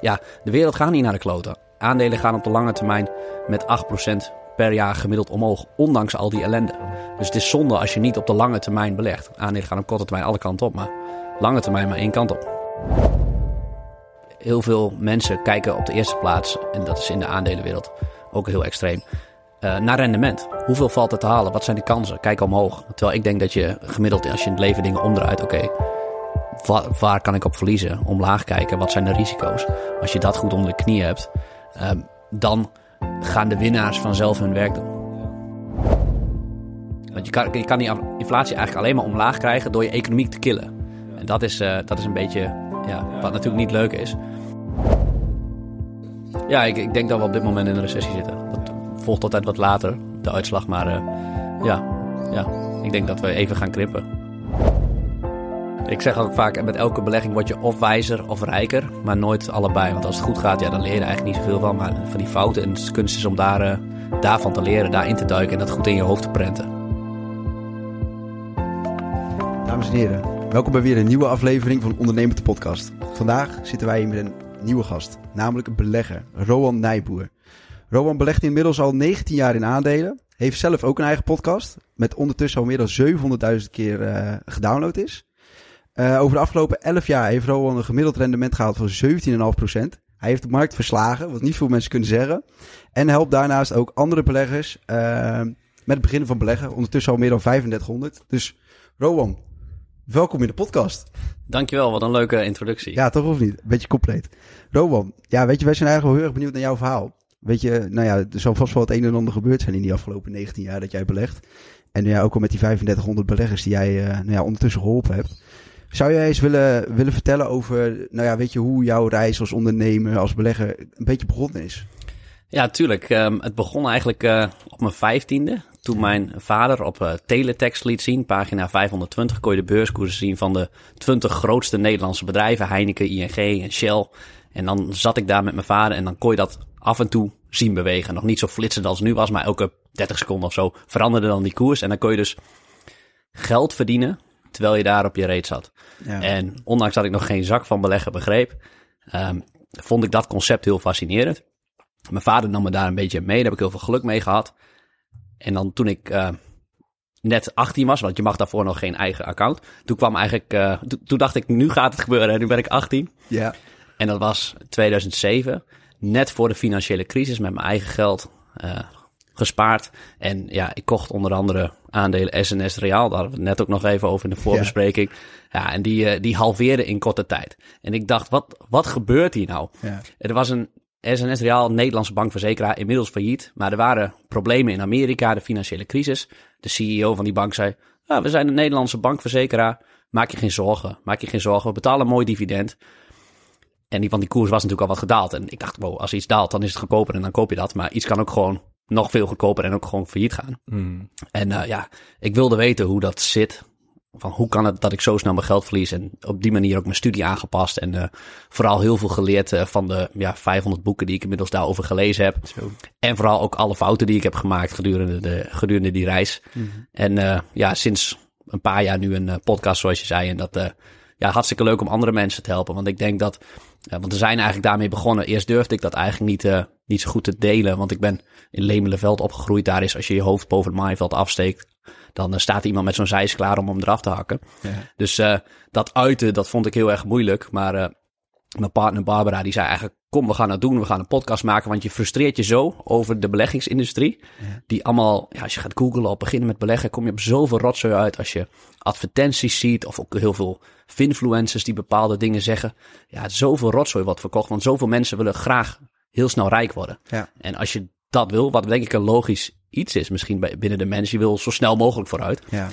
Ja, de wereld gaat niet naar de kloten. Aandelen gaan op de lange termijn met 8% per jaar gemiddeld omhoog, ondanks al die ellende. Dus het is zonde als je niet op de lange termijn belegt. Aandelen gaan op korte termijn alle kanten op, maar lange termijn maar één kant op. Heel veel mensen kijken op de eerste plaats, en dat is in de aandelenwereld ook heel extreem, uh, naar rendement. Hoeveel valt er te halen? Wat zijn de kansen? Kijk omhoog. Terwijl ik denk dat je gemiddeld, als je in het leven dingen omdraait, oké, waar, kan ik op verliezen? Omlaag kijken, wat zijn de risico's? Als je dat goed onder de knie hebt, um, dan gaan de winnaars vanzelf hun werk doen. Want je kan, je kan die inflatie eigenlijk alleen maar omlaag krijgen door je economie te killen. En dat is, uh, dat is een beetje ja, wat natuurlijk niet leuk is. Ja, ik, ik denk dat we op dit moment in een recessie zitten. Dat volgt altijd wat later, de uitslag. Maar uh, ja, ja, ik denk dat we even gaan krippen. Ik zeg ook vaak, met elke belegging word je of wijzer of rijker, maar nooit allebei. Want als het goed gaat, ja, dan leer je er eigenlijk niet zoveel van. Maar van die fouten en de kunst is om daar, uh, daarvan te leren, daarin te duiken en dat goed in je hoofd te prenten. Dames en heren, welkom bij weer een nieuwe aflevering van Ondernemend de Podcast. Vandaag zitten wij hier met een nieuwe gast, namelijk een belegger, Rowan Nijboer. Rowan belegt inmiddels al 19 jaar in aandelen, heeft zelf ook een eigen podcast, met ondertussen al meer dan 700.000 keer uh, gedownload is. Uh, over de afgelopen 11 jaar heeft Rowan een gemiddeld rendement gehaald van 17,5%. Hij heeft de markt verslagen, wat niet veel mensen kunnen zeggen. En helpt daarnaast ook andere beleggers uh, met het beginnen van beleggen. Ondertussen al meer dan 3500. Dus Rowan, welkom in de podcast. Dankjewel, wat een leuke introductie. Ja, toch of niet? Beetje compleet. Rowan, ja, weet je, wij zijn eigenlijk wel heel erg benieuwd naar jouw verhaal. Weet je, nou ja, er zal vast wel het een en ander gebeurd zijn in die afgelopen 19 jaar dat jij belegt. En ja, ook al met die 3500 beleggers die jij uh, nou ja, ondertussen geholpen hebt. Zou jij eens willen, willen vertellen over, nou ja, weet je, hoe jouw reis als ondernemer, als belegger een beetje begonnen is? Ja, tuurlijk. Um, het begon eigenlijk uh, op mijn vijftiende. Toen mijn vader op uh, teletext liet zien, pagina 520, kon je de beurskoersen zien van de 20 grootste Nederlandse bedrijven. Heineken, ING en Shell. En dan zat ik daar met mijn vader en dan kon je dat af en toe zien bewegen. Nog niet zo flitsend als het nu was, maar elke 30 seconden of zo veranderde dan die koers. En dan kon je dus geld verdienen terwijl je daar op je reet zat. Ja. En ondanks dat ik nog geen zak van beleggen begreep, um, vond ik dat concept heel fascinerend. Mijn vader nam me daar een beetje mee, daar heb ik heel veel geluk mee gehad. En dan toen ik uh, net 18 was, want je mag daarvoor nog geen eigen account. Toen kwam eigenlijk, uh, to toen dacht ik, nu gaat het gebeuren en nu ben ik 18. Ja. En dat was 2007, net voor de financiële crisis met mijn eigen geld. Uh, gespaard. En ja, ik kocht onder andere aandelen SNS Real. Daar hadden we het net ook nog even over in de voorbespreking. Ja, ja en die, uh, die halveerde in korte tijd. En ik dacht, wat, wat gebeurt hier nou? Ja. Er was een SNS Real, een Nederlandse bankverzekeraar, inmiddels failliet. Maar er waren problemen in Amerika, de financiële crisis. De CEO van die bank zei, ah, we zijn een Nederlandse bankverzekeraar. Maak je geen zorgen, maak je geen zorgen. We betalen een mooi dividend. En die van die koers was natuurlijk al wat gedaald. En ik dacht, wow, als iets daalt, dan is het goedkoper en dan koop je dat. Maar iets kan ook gewoon nog veel goedkoper en ook gewoon failliet gaan. Mm. En uh, ja, ik wilde weten hoe dat zit. van hoe kan het dat ik zo snel mijn geld verlies. En op die manier ook mijn studie aangepast. En uh, vooral heel veel geleerd uh, van de ja, 500 boeken die ik inmiddels daarover gelezen heb. Zo. En vooral ook alle fouten die ik heb gemaakt gedurende, de, gedurende die reis. Mhm. En ja, sinds een paar jaar nu een podcast zoals je zei. En dat ja, hartstikke leuk om andere mensen te helpen. Want ik denk dat, want we zijn eigenlijk daarmee begonnen. Eerst durfde ik dat eigenlijk niet, niet zo goed te delen. Want ik ben in Lemelenveld opgegroeid. Daar is als je je hoofd boven het maaiveld afsteekt dan uh, staat iemand met zo'n zeis klaar om hem eraf te hakken. Ja. Dus uh, dat uiten, dat vond ik heel erg moeilijk. Maar uh, mijn partner Barbara, die zei eigenlijk, kom we gaan het doen. We gaan een podcast maken, want je frustreert je zo over de beleggingsindustrie. Ja. Die allemaal, ja, als je gaat googlen op beginnen met beleggen, kom je op zoveel rotzooi uit. Als je advertenties ziet of ook heel veel finfluencers die bepaalde dingen zeggen. Ja, zoveel rotzooi wordt verkocht, want zoveel mensen willen graag heel snel rijk worden. Ja. En als je dat wil, wat denk ik een logisch iets is misschien bij, binnen de mens. Je wil zo snel mogelijk vooruit. Ja.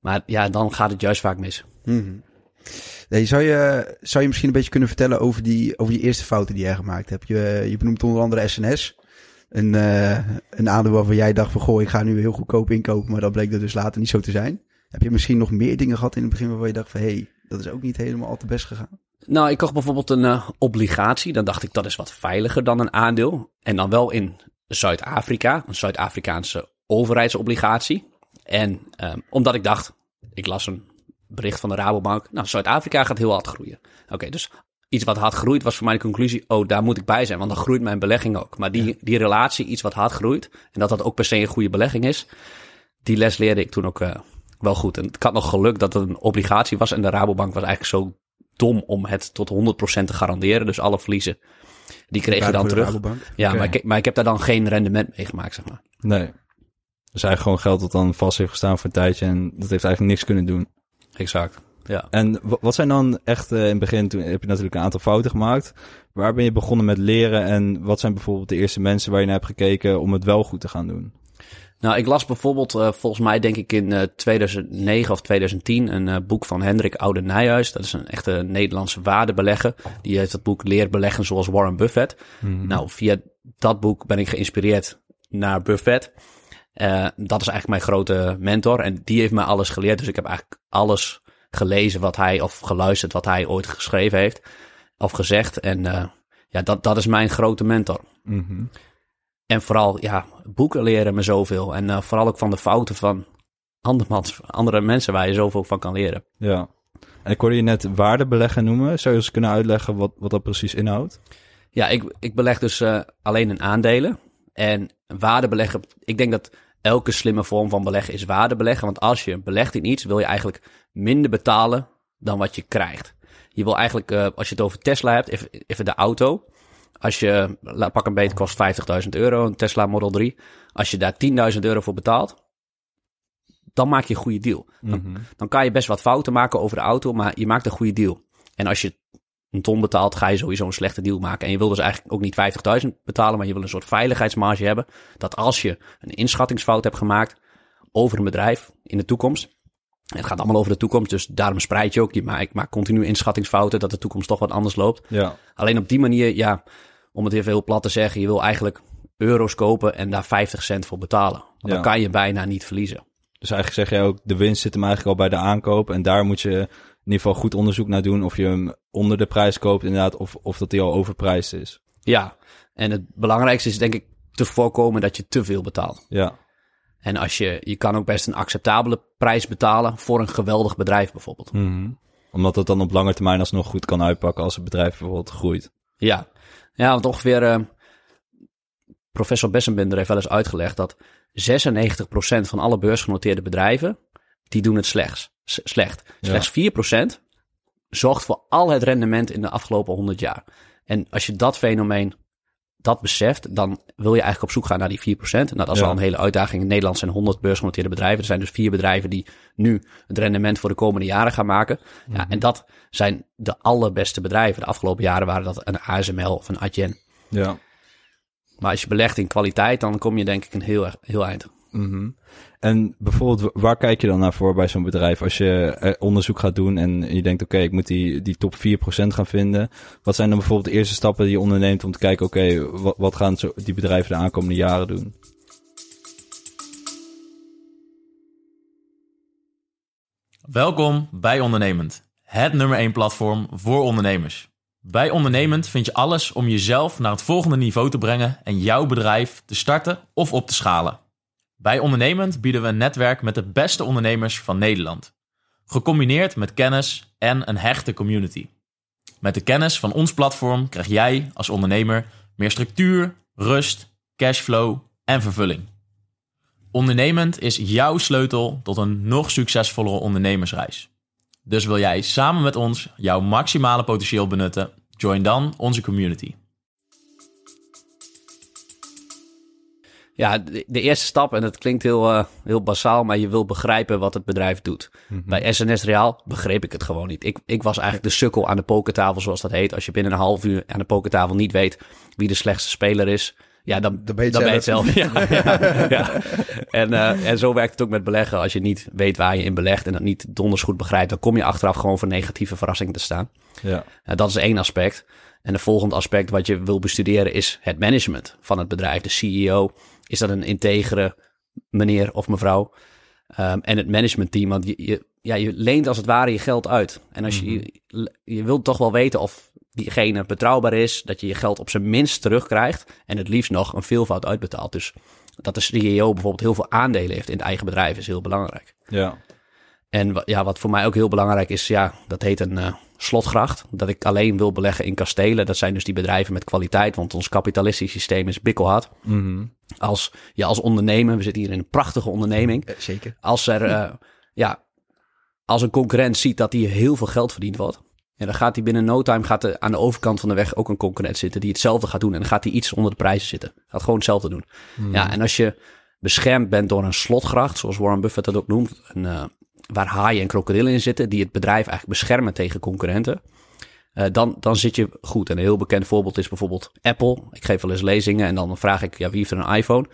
Maar ja, dan gaat het juist vaak mis. Mm nee, zou, je, zou je misschien een beetje kunnen vertellen over die, over die eerste fouten die jij gemaakt hebt? Je, je benoemt onder andere SNS. Een, uh, een aandeel waarvan jij dacht van, goh, ik ga nu heel goedkoop inkopen. Maar dat bleek er dus later niet zo te zijn. Heb je misschien nog meer dingen gehad in het begin waarvan je dacht van, hé, hey, dat is ook niet helemaal al te best gegaan? Nou, ik kocht bijvoorbeeld een uh, obligatie. Dan dacht ik, dat is wat veiliger dan een aandeel. En dan wel in Zuid-Afrika, een Zuid-Afrikaanse overheidsobligatie. En um, omdat ik dacht, ik las een bericht van de Rabobank, nou, Zuid-Afrika gaat heel hard groeien. Oké, okay, dus iets wat hard groeit was voor mij de conclusie, oh, daar moet ik bij zijn, want dan groeit mijn belegging ook. Maar die, ja. die relatie, iets wat hard groeit, en dat dat ook per se een goede belegging is, die les leerde ik toen ook uh, wel goed. En ik had nog geluk dat het een obligatie was en de Rabobank was eigenlijk zo dom om het tot 100% te garanderen. Dus alle verliezen die kreeg je dan terug. Ja, maar, ik, maar ik heb daar dan geen rendement mee gemaakt, zeg maar. Nee. Dus eigenlijk gewoon geld dat dan vast heeft gestaan voor een tijdje en dat heeft eigenlijk niks kunnen doen. Exact. Ja. En wa- wat zijn dan echt eh, in het begin, toen heb je natuurlijk een aantal fouten gemaakt. Waar ben je begonnen met leren en wat zijn bijvoorbeeld de eerste mensen waar je naar hebt gekeken om het wel goed te gaan doen? Nou, ik las bijvoorbeeld, uh, volgens mij denk ik in uh, 2009 of 2010, een uh, boek van Hendrik Oude Nijhuis. Dat is een echte Nederlandse waardebelegger. Die heeft het boek Leer beleggen zoals Warren Buffett. Mhm. Nou, via dat boek ben ik geïnspireerd naar Buffett. Dat is eigenlijk mijn grote mentor en die heeft mij alles geleerd. Dus ik heb eigenlijk alles gelezen wat hij, of geluisterd wat hij ooit geschreven heeft of gezegd. En ja, dat, dat is mijn grote mentor. Mhm. En vooral, ja, boeken leren me zoveel. En uh, vooral ook van de fouten van andermans, andere mensen waar je zoveel van kan leren. Ja. En ik hoorde je net waardebeleggen noemen. Zou je eens kunnen uitleggen wat, wat dat precies inhoudt? Ja, ik, ik beleg dus uh, alleen in aandelen. En waardebeleggen, ik denk dat elke slimme vorm van beleggen is waardebeleggen. Want als je belegt in iets, wil je eigenlijk minder betalen dan wat je krijgt. Je wil eigenlijk, uh, als je het over Tesla hebt, even, even de auto. Als je, pak een beet, kost 50.000 euro, een Tesla Model 3. Als je daar 10.000 euro voor betaalt, dan maak je een goede deal. Dan, Mhm. dan kan je best wat fouten maken over de auto, maar je maakt een goede deal. En als je een ton betaalt, ga je sowieso een slechte deal maken. En je wil dus eigenlijk ook niet 50.000 betalen, maar je wil een soort veiligheidsmarge hebben. Dat als je een inschattingsfout hebt gemaakt over een bedrijf in de toekomst. Het gaat allemaal over de toekomst, dus daarom spreid je ook. Je maakt, ik maak continu inschattingsfouten dat de toekomst toch wat anders loopt. Ja. Alleen op die manier, ja, om het even heel plat te zeggen, je wil eigenlijk euro's kopen en daar 50 cent voor betalen. Want Ja. dan kan je bijna niet verliezen. Dus eigenlijk zeg jij ook, de winst zit hem eigenlijk al bij de aankoop. En daar moet je in ieder geval goed onderzoek naar doen. Of je hem onder de prijs koopt inderdaad, of, of dat hij al overprijsd is. Ja, en het belangrijkste is denk ik te voorkomen dat je te veel betaalt. Ja. En als je, je kan ook best een acceptabele prijs betalen voor een geweldig bedrijf bijvoorbeeld. Mhm. Omdat het dan op lange termijn alsnog goed kan uitpakken als het bedrijf bijvoorbeeld groeit. Ja, ja want ongeveer, eh, professor Bessenbinder heeft wel eens uitgelegd dat 96% van alle beursgenoteerde bedrijven, die doen het slechts, slecht. Ja. Slechts 4% zorgt voor al het rendement in de afgelopen 100 jaar. En als je dat fenomeen, dat beseft, dan wil je eigenlijk op zoek gaan naar die 4%. Nou, dat is Ja. al een hele uitdaging. In Nederland zijn 100 beursgenoteerde bedrijven. Er zijn dus vier bedrijven die nu het rendement voor de komende jaren gaan maken. Ja, en dat zijn de allerbeste bedrijven. De afgelopen jaren waren dat een ASML of een Adyen. Ja. Maar als je belegt in kwaliteit, dan kom je denk ik een heel, heel eind. Mhm. En bijvoorbeeld, wa- waar kijk je dan naar voor bij zo'n bedrijf? Als je eh, onderzoek gaat doen en je denkt, oké, ik moet die, die top 4% gaan vinden. Wat zijn dan bijvoorbeeld de eerste stappen die je onderneemt om te kijken, oké, wat, wat gaan die bedrijven de aankomende jaren doen? Welkom bij Ondernemend, het nummer 1 platform voor ondernemers. Bij Ondernemend vind je alles om jezelf naar het volgende niveau te brengen en jouw bedrijf te starten of op te schalen. Bij Ondernemend bieden we een netwerk met de beste ondernemers van Nederland. Gecombineerd met kennis en een hechte community. Met de kennis van ons platform krijg jij als ondernemer meer structuur, rust, cashflow en vervulling. Ondernemend is jouw sleutel tot een nog succesvollere ondernemersreis. Dus wil jij samen met ons jouw maximale potentieel benutten? Join dan onze community. Ja, de, de eerste stap, en het klinkt heel, uh, heel basaal, maar je wil begrijpen wat het bedrijf doet. Mm -hmm. Bij SNS Reaal begreep ik het gewoon niet. Ik, ik was eigenlijk de sukkel aan de pokertafel, zoals dat heet. Als je binnen een half uur aan de pokertafel niet weet wie de slechtste speler is, ja, dan, dan ben je, dan ben je het zelf. ja, ja, ja. En, uh, en zo werkt het ook met beleggen. Als je niet weet waar je in belegt en dat niet donders goed begrijpt, dan kom je achteraf gewoon voor negatieve verrassingen te staan. Ja. Uh, dat is één aspect. En de volgende aspect wat je wil bestuderen is het management van het bedrijf. De CEO, is dat een integere meneer of mevrouw? Um, en het managementteam, want je, je, ja, je leent als het ware je geld uit. En als je, je, je wilt toch wel weten of diegene betrouwbaar is, dat je je geld op zijn minst terugkrijgt en het liefst nog een veelvoud uitbetaalt. Dus dat de CEO bijvoorbeeld heel veel aandelen heeft in het eigen bedrijf is heel belangrijk. Ja. En ja, wat voor mij ook heel belangrijk is, ja, dat heet een uh, slotgracht. Dat ik alleen wil beleggen in kastelen. Dat zijn dus die bedrijven met kwaliteit, want ons kapitalistisch systeem is bikkelhard. Mm -hmm. Als je ja, als ondernemer, we zitten hier in een prachtige onderneming. Uh, zeker. Als er, uh, ja, als een concurrent ziet dat hier heel veel geld verdiend wordt. En dan gaat hij binnen no time gaat er aan de overkant van de weg ook een concurrent zitten die hetzelfde gaat doen. En dan gaat hij iets onder de prijzen zitten. Gaat gewoon hetzelfde doen. Mm. Ja, en als je beschermd bent door een slotgracht, zoals Warren Buffett dat ook noemt, een, uh, waar haaien en krokodillen in zitten, die het bedrijf eigenlijk beschermen tegen concurrenten, uh, dan, dan zit je goed. En een heel bekend voorbeeld is bijvoorbeeld Apple. Ik geef wel eens lezingen en dan vraag ik, ja, wie heeft er een iPhone?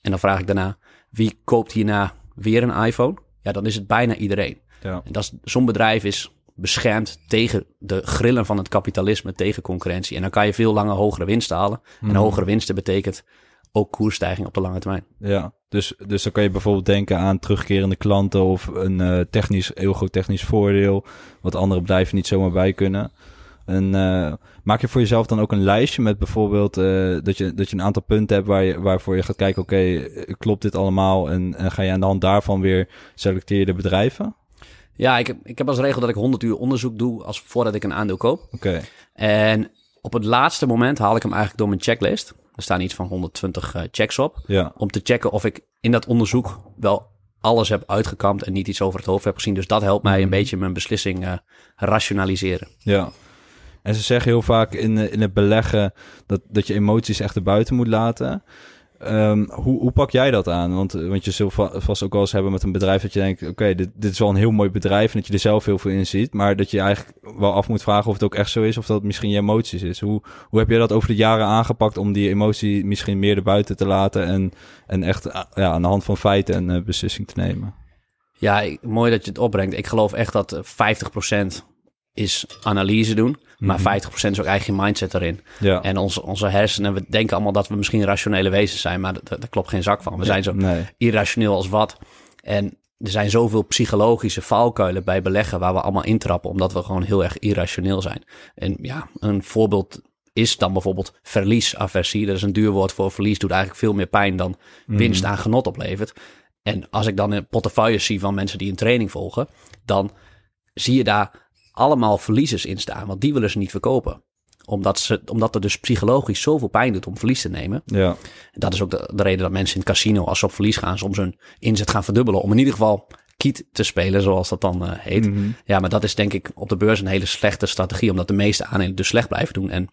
En dan vraag ik daarna, wie koopt hierna weer een iPhone? Ja, dan is het bijna iedereen. Ja. En dat is, zo'n bedrijf is beschermd tegen de grillen van het kapitalisme, tegen concurrentie. En dan kan je veel langer hogere winsten halen. Mm. En hogere winsten betekent ook koersstijging op de lange termijn. Ja, dus, dus dan kan je bijvoorbeeld denken aan terugkerende klanten of een uh, technisch, heel groot technisch voordeel, wat andere bedrijven niet zomaar bij kunnen. En uh, maak je voor jezelf dan ook een lijstje met bijvoorbeeld uh, dat, je, dat je een aantal punten hebt waar je, waarvoor je gaat kijken, oké, okay, klopt dit allemaal? En, en ga je aan de hand daarvan weer selecteer de bedrijven? Ja, ik heb, ik heb als regel dat ik 100 uur onderzoek doe als voordat ik een aandeel koop. Oké. Okay. En op het laatste moment haal ik hem eigenlijk door mijn checklist. Er staan iets van 120 uh, checks op. Ja. Om te checken of ik in dat onderzoek wel alles heb uitgekampt en niet iets over het hoofd heb gezien. Dus dat helpt mij een Mhm. beetje mijn beslissing uh, rationaliseren. Ja. En ze zeggen heel vaak in, eh, in het beleggen dat, dat je emoties echt erbuiten moet laten. Um, hoe, hoe pak jij dat aan? Want, want je zult va vast ook wel eens hebben met een bedrijf dat je denkt... oké, dit, dit is wel een heel mooi bedrijf en dat je er zelf heel veel in ziet. Maar dat je eigenlijk wel af moet vragen of het ook echt zo is... of dat misschien je emoties is. Hoe, hoe heb je dat over de jaren aangepakt om die emotie misschien meer erbuiten te laten... en, en echt ja, aan de hand van feiten een uh, beslissing te nemen? Ja, mooi dat je het opbrengt. Ik geloof echt dat 50% is analyse doen... Maar Mhm. 50% is ook eigen mindset erin. Ja. En onze, onze hersenen, we denken allemaal dat we misschien rationele wezens zijn, maar daar klopt geen zak van. We zijn zo Nee. irrationeel als wat. En er zijn zoveel psychologische valkuilen bij beleggen waar we allemaal intrappen, omdat we gewoon heel erg irrationeel zijn. En ja, een voorbeeld is dan bijvoorbeeld verliesaversie. Dat is een duur woord voor verlies, doet eigenlijk veel meer pijn dan winst aan genot oplevert. En als ik dan een portefeuille zie van mensen die een training volgen, dan zie je daar allemaal verliezers in staan, want die willen ze niet verkopen. Omdat, ze, omdat er dus psychologisch zoveel pijn doet om verlies te nemen. Ja. Dat is ook de, de reden dat mensen in het casino, als ze op verlies gaan, soms hun inzet gaan verdubbelen. Om in ieder geval kiet te spelen, zoals dat dan uh, heet. Mhm. Ja, maar dat is denk ik op de beurs een hele slechte strategie, omdat de meeste aandelen dus slecht blijven doen. En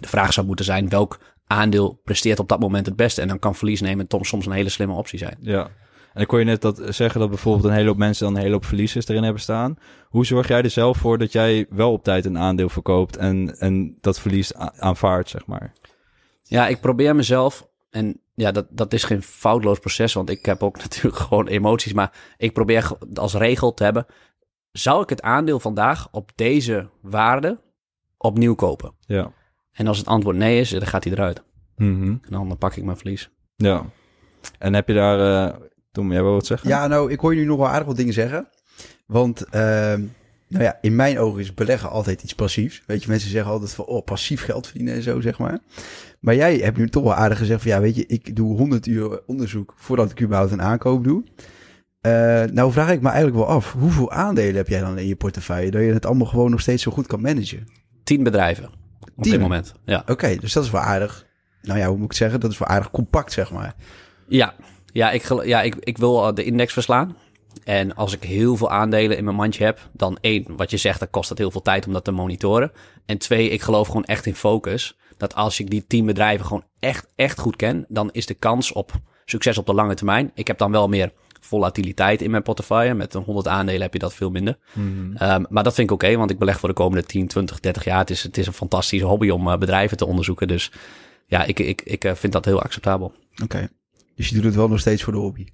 de vraag zou moeten zijn, welk aandeel presteert op dat moment het beste? En dan kan verlies nemen soms een hele slimme optie zijn. Ja. En ik kon je net dat zeggen dat bijvoorbeeld een hele hoop mensen dan een hele hoop verliezers erin hebben staan. Hoe zorg jij er zelf voor dat jij wel op tijd een aandeel verkoopt en, en dat verlies aanvaardt, zeg maar? Ja, ik probeer mezelf, en ja, dat, dat is geen foutloos proces, want ik heb ook natuurlijk gewoon emoties, maar ik probeer als regel te hebben, zou ik het aandeel vandaag op deze waarde opnieuw kopen? Ja. En als het antwoord nee is, dan gaat hij eruit. Mm -hmm. En dan pak ik mijn verlies. Ja. En heb je daar... Uh, Tom, jij wil wat zeggen? Ja, nou, ik hoor je nu nog wel aardig wat dingen zeggen. Want ehm, nou ja, in mijn ogen is beleggen altijd iets passiefs. Weet je, mensen zeggen altijd van, oh, passief geld verdienen en zo, zeg maar. Maar jij hebt nu toch wel aardig gezegd van, ja, weet je, ik doe 100 uur onderzoek voordat ik überhaupt een aankoop doe. Eh, nou vraag ik me eigenlijk wel af, hoeveel aandelen heb jij dan in je portefeuille, dat je het allemaal gewoon nog steeds zo goed kan managen? Tien bedrijven op Tien? dit moment. Ja. Oké, dus dat is wel aardig. Nou ja, hoe moet ik het zeggen? Dat is wel aardig compact, zeg maar. Ja, ja, ik, ja ik, ik wil eh, de index verslaan. En als ik heel veel aandelen in mijn mandje heb, dan één, wat je zegt, dan kost het heel veel tijd om dat te monitoren. En twee, ik geloof gewoon echt in focus. Dat als ik die tien bedrijven gewoon echt, echt goed ken, dan is de kans op succes op de lange termijn. Ik heb dan wel meer volatiliteit in mijn portefeuille. Met een 100 aandelen heb je dat veel minder. Ehm, maar dat vind ik oké, want ik beleg voor de komende 10, 20, 30 jaar. Het is, het is een fantastische hobby om eh, bedrijven te onderzoeken. Dus ja, ik, ik, ik eh, vind dat heel acceptabel. Oké. Dus je doet het wel nog steeds voor de hobby.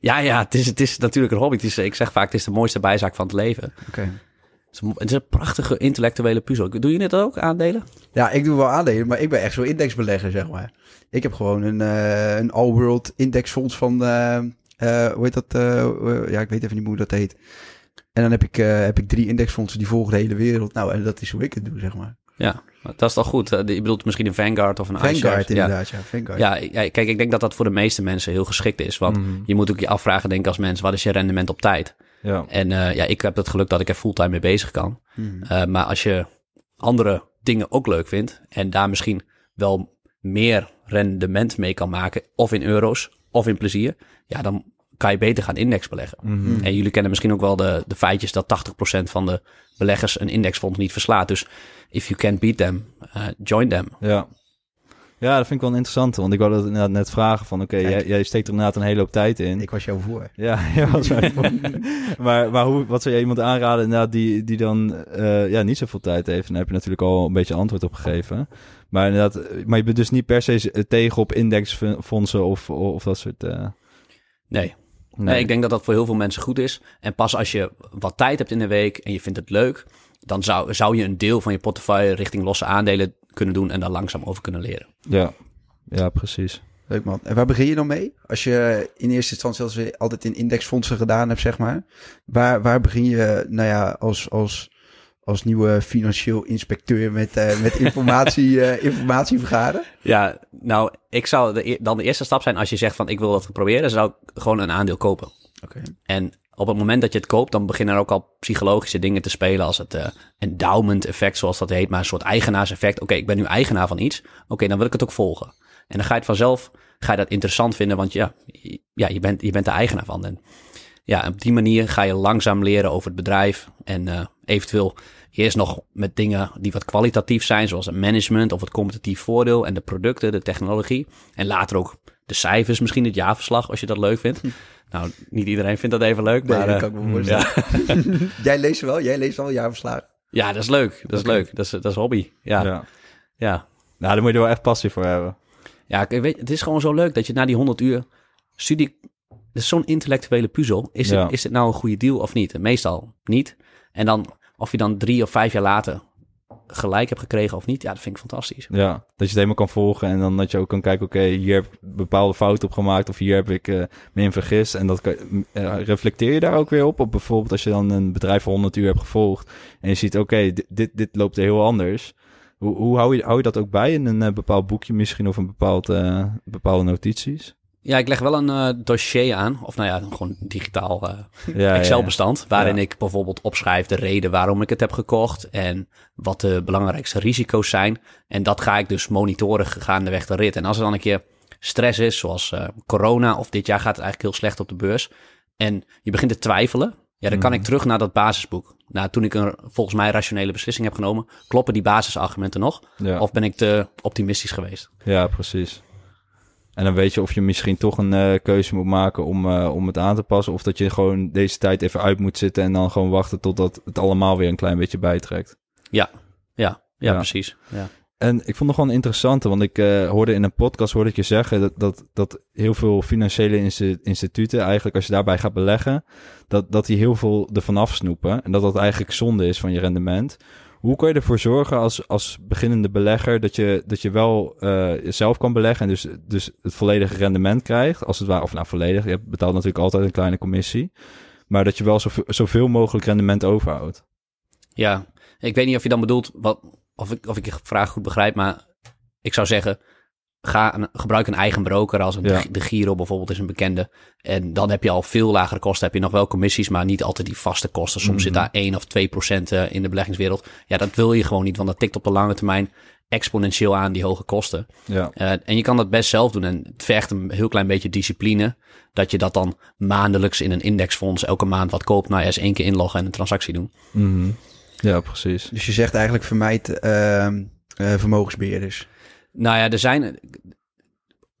Ja, ja, het is, het is natuurlijk een hobby. Het is, ik zeg vaak, het is de mooiste bijzaak van het leven. Oké. Het is een, het is een prachtige intellectuele puzzel. Doe je dit ook, aandelen? Ja, ik doe wel aandelen, maar ik ben echt zo'n indexbelegger, zeg maar. Ik heb gewoon een, eh, een all-world indexfonds van, eh, eh, hoe heet dat? ja, ik weet even niet hoe dat heet. En dan heb ik, heb ik drie indexfondsen die volgen de hele wereld. Nou, en dat is hoe ik het doe, zeg maar. Ja, dat is toch goed. Eh, Je bedoelt misschien een Vanguard of een iShares. Vanguard Ja. inderdaad, ja. Vanguard. Ja, ja, kijk, ik denk dat dat voor de meeste mensen heel geschikt is. Want Mhm. je moet ook je afvragen, denk ik als mens, wat is je rendement op tijd? Ja. En eh, ja, ik heb het geluk dat ik er fulltime mee bezig kan. Mhm. Eh, maar als je andere dingen ook leuk vindt en daar misschien wel meer rendement mee kan maken, of in euro's of in plezier, ja, dan kan je beter gaan index beleggen. Mhm. En jullie kennen misschien ook wel de, de feitjes dat 80% van de beleggers een indexfonds niet verslaat. Dus if you can't beat them, eh, join them. Ja. Ja, dat vind ik wel een interessante. Want ik wilde het inderdaad net vragen van... Oké, jij, jij steekt er inderdaad een hele hoop tijd in. Ik was jou voor. Ja, ja was mij voor. maar, maar hoe, wat zou je iemand aanraden inderdaad die, die dan eh, ja, niet zoveel tijd heeft? En daar heb je natuurlijk al een beetje antwoord op gegeven. Maar inderdaad, eh, maar je bent dus niet per se tegen op indexfondsen of, of dat soort... eh, Nee. Nee. ik denk dat dat voor heel veel mensen goed is. En pas als je wat tijd hebt in de week en je vindt het leuk, dan zou, zou je een deel van je portefeuille richting losse aandelen kunnen doen en daar langzaam over kunnen leren. Ja, ja precies. Leuk man. En waar begin je dan mee? Als je in eerste instantie als je altijd in indexfondsen gedaan hebt, zeg maar. Waar, waar begin je, nou ja, als, als, als nieuwe financieel inspecteur met, eh, met informatie, eh, informatie vergaren? Ja, nou, ik zou de, e- dan de eerste stap zijn als je zegt van ik wil dat proberen, zou ik gewoon een aandeel kopen. Oké. En op het moment dat je het koopt, dan beginnen er ook al psychologische dingen te spelen als het eh, endowment effect, zoals dat heet, maar een soort eigenaarseffect. Oké, ik ben nu eigenaar van iets. Oké, dan wil ik het ook volgen. En dan ga je het vanzelf, ga je dat interessant vinden, want ja, ja je, bent, je bent de eigenaar van. En ja, op die manier ga je langzaam leren over het bedrijf en eh, eventueel eerst nog met dingen die wat kwalitatief zijn, zoals het management of het competitief voordeel en de producten, de technologie. En later ook de cijfers, misschien het jaarverslag, als je dat leuk vindt. Nou, niet iedereen vindt dat even leuk, Nee, maar... dat eh, kan ik me voorstellen. Jij leest wel, jij leest wel jaarverslagen. Ja, dat is leuk. Dat is leuk. Dat is, dat is hobby. Ja, ja. Ja. ja. Nou, daar moet je er wel echt passie voor hebben. ik weet, het is gewoon zo leuk dat je na die 100 uur studie... Het is zo'n intellectuele puzzel. Is, Ja. het, is het nou een goede deal of niet? Meestal niet. En dan of je dan drie of vijf jaar later gelijk hebt gekregen of niet, ja, dat vind ik fantastisch. Ja, dat je het helemaal kan volgen en dan dat je ook kan kijken, oké, hier heb ik bepaalde fouten op gemaakt of hier heb ik eh me in vergist. En dat kan, eh, reflecteer je daar ook weer op? Op bijvoorbeeld als je dan een bedrijf voor 100 uur hebt gevolgd en je ziet, oké, dit, dit, loopt heel anders. Hoe, hoe hou, je, hou je dat ook bij in een eh, bepaald boekje misschien of een bepaald, bepaalde notities? Ja, ik leg wel een eh, dossier aan, of nou ja, gewoon digitaal Ja, Excel-bestand, waarin Ja. ik bijvoorbeeld opschrijf de reden waarom ik het heb gekocht en wat de belangrijkste risico's zijn. En dat ga ik dus monitoren gaandeweg de rit. En als er dan een keer stress is, zoals eh, corona of dit jaar gaat het eigenlijk heel slecht op de beurs, en je begint te twijfelen, ja, dan kan ik terug naar dat basisboek. Nou, toen ik een volgens mij rationele beslissing heb genomen, kloppen die basisargumenten nog? Of ben ik te optimistisch geweest? Ja, precies. En dan weet je of je misschien toch een eh, keuze moet maken om, eh, om het aan te passen. Of dat je gewoon deze tijd even uit moet zitten en dan gewoon wachten totdat het allemaal weer een klein beetje bijtrekt. Ja, ja, Ja. precies. Ja. En ik vond het gewoon interessant, want ik eh, hoorde in een podcast hoorde ik je zeggen dat, dat, dat heel veel financiële insti- instituten, eigenlijk als je daarbij gaat beleggen, dat, dat die heel veel ervan afsnoepen. En dat dat eigenlijk zonde is van je rendement. Hoe kan je ervoor zorgen als, als beginnende belegger dat je, dat je wel eh, zelf kan beleggen en dus, dus het volledige rendement krijgt, als het ware, of nou volledig, je betaalt natuurlijk altijd een kleine commissie. Maar dat je wel zoveel mogelijk rendement overhoudt. Ja, ik weet niet of je dan bedoelt, wat, of, ik, of ik je vraag goed begrijp, maar ik zou zeggen, ga een, gebruik een eigen broker als een, Ja. de Giro bijvoorbeeld is een bekende. En dan heb je al veel lagere kosten. Heb je nog wel commissies, maar niet altijd die vaste kosten. Soms zit daar 1 of 2 procent eh, in de beleggingswereld. Ja, dat wil je gewoon niet, want dat tikt op de lange termijn exponentieel aan die hoge kosten. Ja, Eh, en je kan dat best zelf doen. En het vergt een heel klein beetje discipline. Dat je dat dan maandelijks in een indexfonds elke maand wat koopt. Nou ja, eens één keer inloggen en een transactie doen. Mhm. ja precies. Dus je zegt eigenlijk vermijd ehm, eh, vermogensbeheerders. Nou ja, er zijn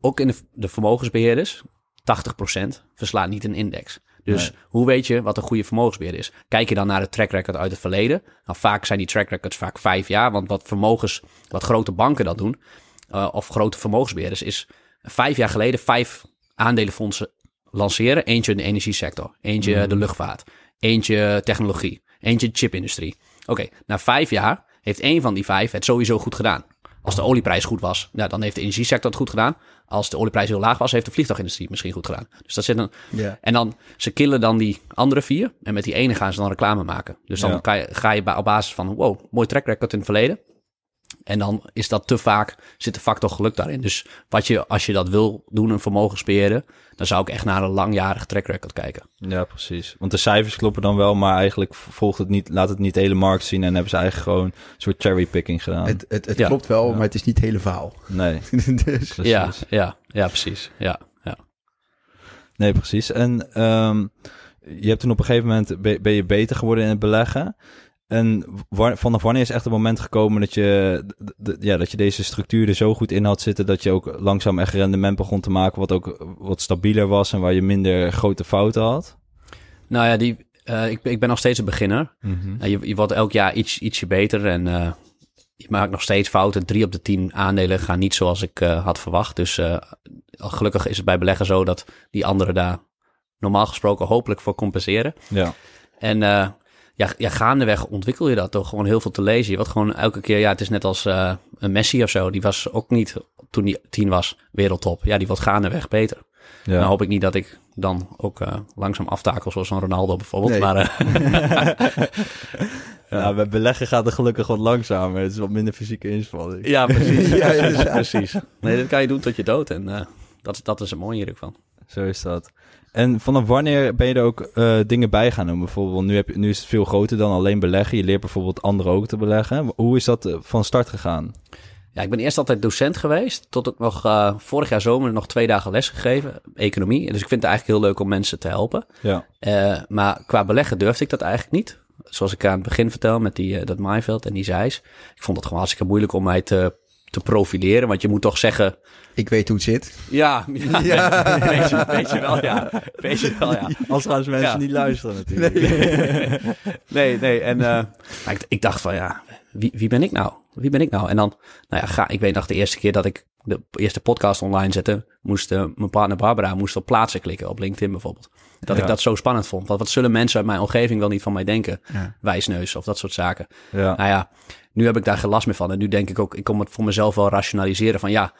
ook in de, de vermogensbeheerders 80% verslaat niet een index. Dus Nee. hoe weet je wat een goede vermogensbeheerder is? Kijk je dan naar de track record uit het verleden? Nou, vaak zijn die track records vaak vijf jaar. Want wat vermogens, wat grote banken dat doen, eh, of grote vermogensbeheerders, is vijf jaar geleden vijf aandelenfondsen lanceren. Eentje in de energiesector, eentje de luchtvaart, eentje technologie, eentje chipindustrie. Oké, na vijf jaar heeft één van die vijf het sowieso goed gedaan. Als de olieprijs goed was, nou, dan heeft de energiesector het goed gedaan. Als de olieprijs heel laag was, heeft de vliegtuigindustrie het misschien goed gedaan. Dus dat zit een, Ja. en dan, ze killen dan die andere vier. En met die ene gaan ze dan reclame maken. Dus dan Ja. je, ga je op basis van, wow, mooi track record in het verleden. En dan is dat te vaak, zit de factor geluk daarin. Dus wat je, als je dat wil doen, een vermogensbeheerder, dan zou ik echt naar een langjarig track record kijken. Ja, precies. Want de cijfers kloppen dan wel, maar eigenlijk volgt het niet, laat het niet de hele markt zien en hebben ze eigenlijk gewoon een soort cherrypicking gedaan. Het, het, het Ja. klopt wel, Ja. maar het is niet het hele verhaal. Nee, dus, precies. Ja, ja, ja, precies. Ja, ja. Nee, precies. En ehm, je hebt toen op een gegeven moment ben je beter geworden in het beleggen. En vanaf wanneer is echt het moment gekomen dat je, ja, dat je deze structuur er zo goed in had zitten dat je ook langzaam echt rendement begon te maken wat ook wat stabieler was en waar je minder grote fouten had? Nou ja, die, eh, ik, ik ben nog steeds een beginner. Uh, je, je wordt elk jaar iets, ietsje beter en eh, je maakt nog steeds fouten. Drie op de tien aandelen gaan niet zoals ik eh, had verwacht. Dus eh, gelukkig is het bij beleggen zo dat die anderen daar normaal gesproken hopelijk voor compenseren. Ja. En eh, ja, ja, gaandeweg ontwikkel je dat door gewoon heel veel te lezen. Je wordt gewoon elke keer, ja, het is net als eh, een Messi of zo. Die was ook niet, toen hij tien was, wereldtop. Ja, die wordt gaandeweg beter. Ja. Nou hoop ik niet dat ik dan ook eh, langzaam aftakel zoals een Ronaldo bijvoorbeeld. Nee. Maar eh, Ja, bij beleggen gaat het gelukkig wat langzamer. Het is wat minder fysieke inspanning. Ja, precies. Ja, precies. Nee, dat kan je doen tot je dood. En eh, dat, dat is het mooie hier ook van. Zo is dat. En vanaf wanneer ben je er ook eh, dingen bij gaan doen? Bijvoorbeeld, nu, heb je, nu is het veel groter dan alleen beleggen. Je leert bijvoorbeeld anderen ook te beleggen. Hoe is dat eh, van start gegaan? Ja, ik ben eerst altijd docent geweest. Tot ik nog eh, vorig jaar zomer nog twee dagen les gegeven. Economie. Dus ik vind het eigenlijk heel leuk om mensen te helpen. Ja. Maar qua beleggen durfde ik dat eigenlijk niet. Zoals ik aan het begin vertel met die, dat Maaiveld en die Zeis. Ik vond het gewoon hartstikke moeilijk om mij te, te profileren. Want je moet toch zeggen... ik weet hoe het zit. Ja, ja, Ja. Weet, je, weet je wel, ja. Weet je wel, ja. Als gaan mensen Ja. niet luisteren natuurlijk. nee, nee. En uh, maar ik, ik, dacht van ja, wie, wie ben ik nou? Wie ben ik nou? En dan, nou ja, ga, ik weet nog de eerste keer dat ik de eerste podcast online zette, moest uh, mijn partner Barbara moest op plaatsen klikken op LinkedIn bijvoorbeeld. Dat ja. ik dat zo spannend vond. Want wat zullen mensen uit mijn omgeving wel niet van mij denken? Ja. Wijsneus of dat soort zaken. Ja. Nou ja, nu heb ik daar geen last meer van. En nu denk ik ook, ik kom het voor mezelf wel rationaliseren van ja,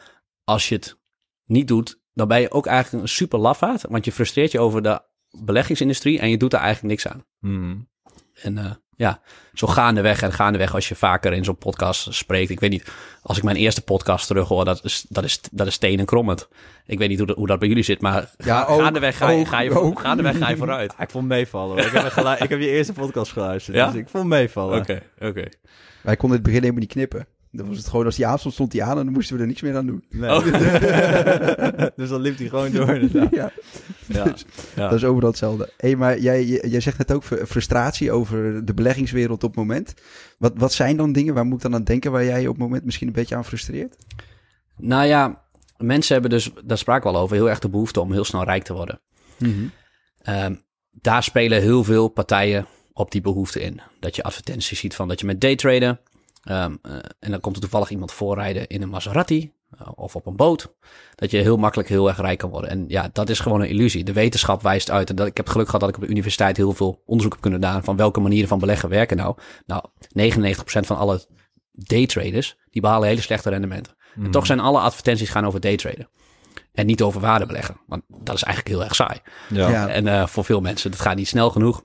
als je het niet doet, dan ben je ook eigenlijk een super lafaard. Want je frustreert je over de beleggingsindustrie en je doet er eigenlijk niks aan. Mm. En uh, ja, zo gaandeweg en gaandeweg als je vaker in zo'n podcast spreekt. Ik weet niet, als ik mijn eerste podcast terug hoor, dat is, dat is, dat is stenen krommend. Ik weet niet hoe, de, hoe dat bij jullie zit, maar ja, ook, gaandeweg, ga je, ook, ga je, ook. gaandeweg ga je vooruit. ik vond meevallen. ik, heb gelu- ik heb je eerste podcast geluisterd, ja? dus ik vond meevallen. Oké, okay, oké. Okay. Wij konden het begin helemaal niet knippen. Dan was het gewoon, als die avond stond die aan en dan moesten we er niks meer aan doen. Nee. Oh. dus dan liep hij gewoon door. ja. Ja. Dus, ja. Dat is overal hetzelfde. Hey, maar jij, jij zegt net ook frustratie over de beleggingswereld op het moment. Wat, wat zijn dan dingen, waar moet ik dan aan denken, waar jij op het moment misschien een beetje aan frustreert? Nou ja, mensen hebben dus, daar spraken we al over, heel erg de behoefte om heel snel rijk te worden. Mm -hmm. um, daar spelen heel veel partijen op die behoefte in. Dat je advertenties ziet van dat je met daytraden... Um, uh, en dan komt er toevallig iemand voorrijden in een Maserati uh, of op een boot. Dat je heel makkelijk heel erg rijk kan worden. En ja, dat is gewoon een illusie. De wetenschap wijst uit. En dat, ik heb het geluk gehad dat ik op de universiteit heel veel onderzoek heb kunnen doen van welke manieren van beleggen werken nou. Nou, 99% van alle daytraders, die behalen hele slechte rendementen. Mm. En toch zijn alle advertenties gaan over daytraden. En niet over waarde beleggen. Want dat is eigenlijk heel erg saai. Ja. Ja. En eh, voor veel mensen, dat gaat niet snel genoeg.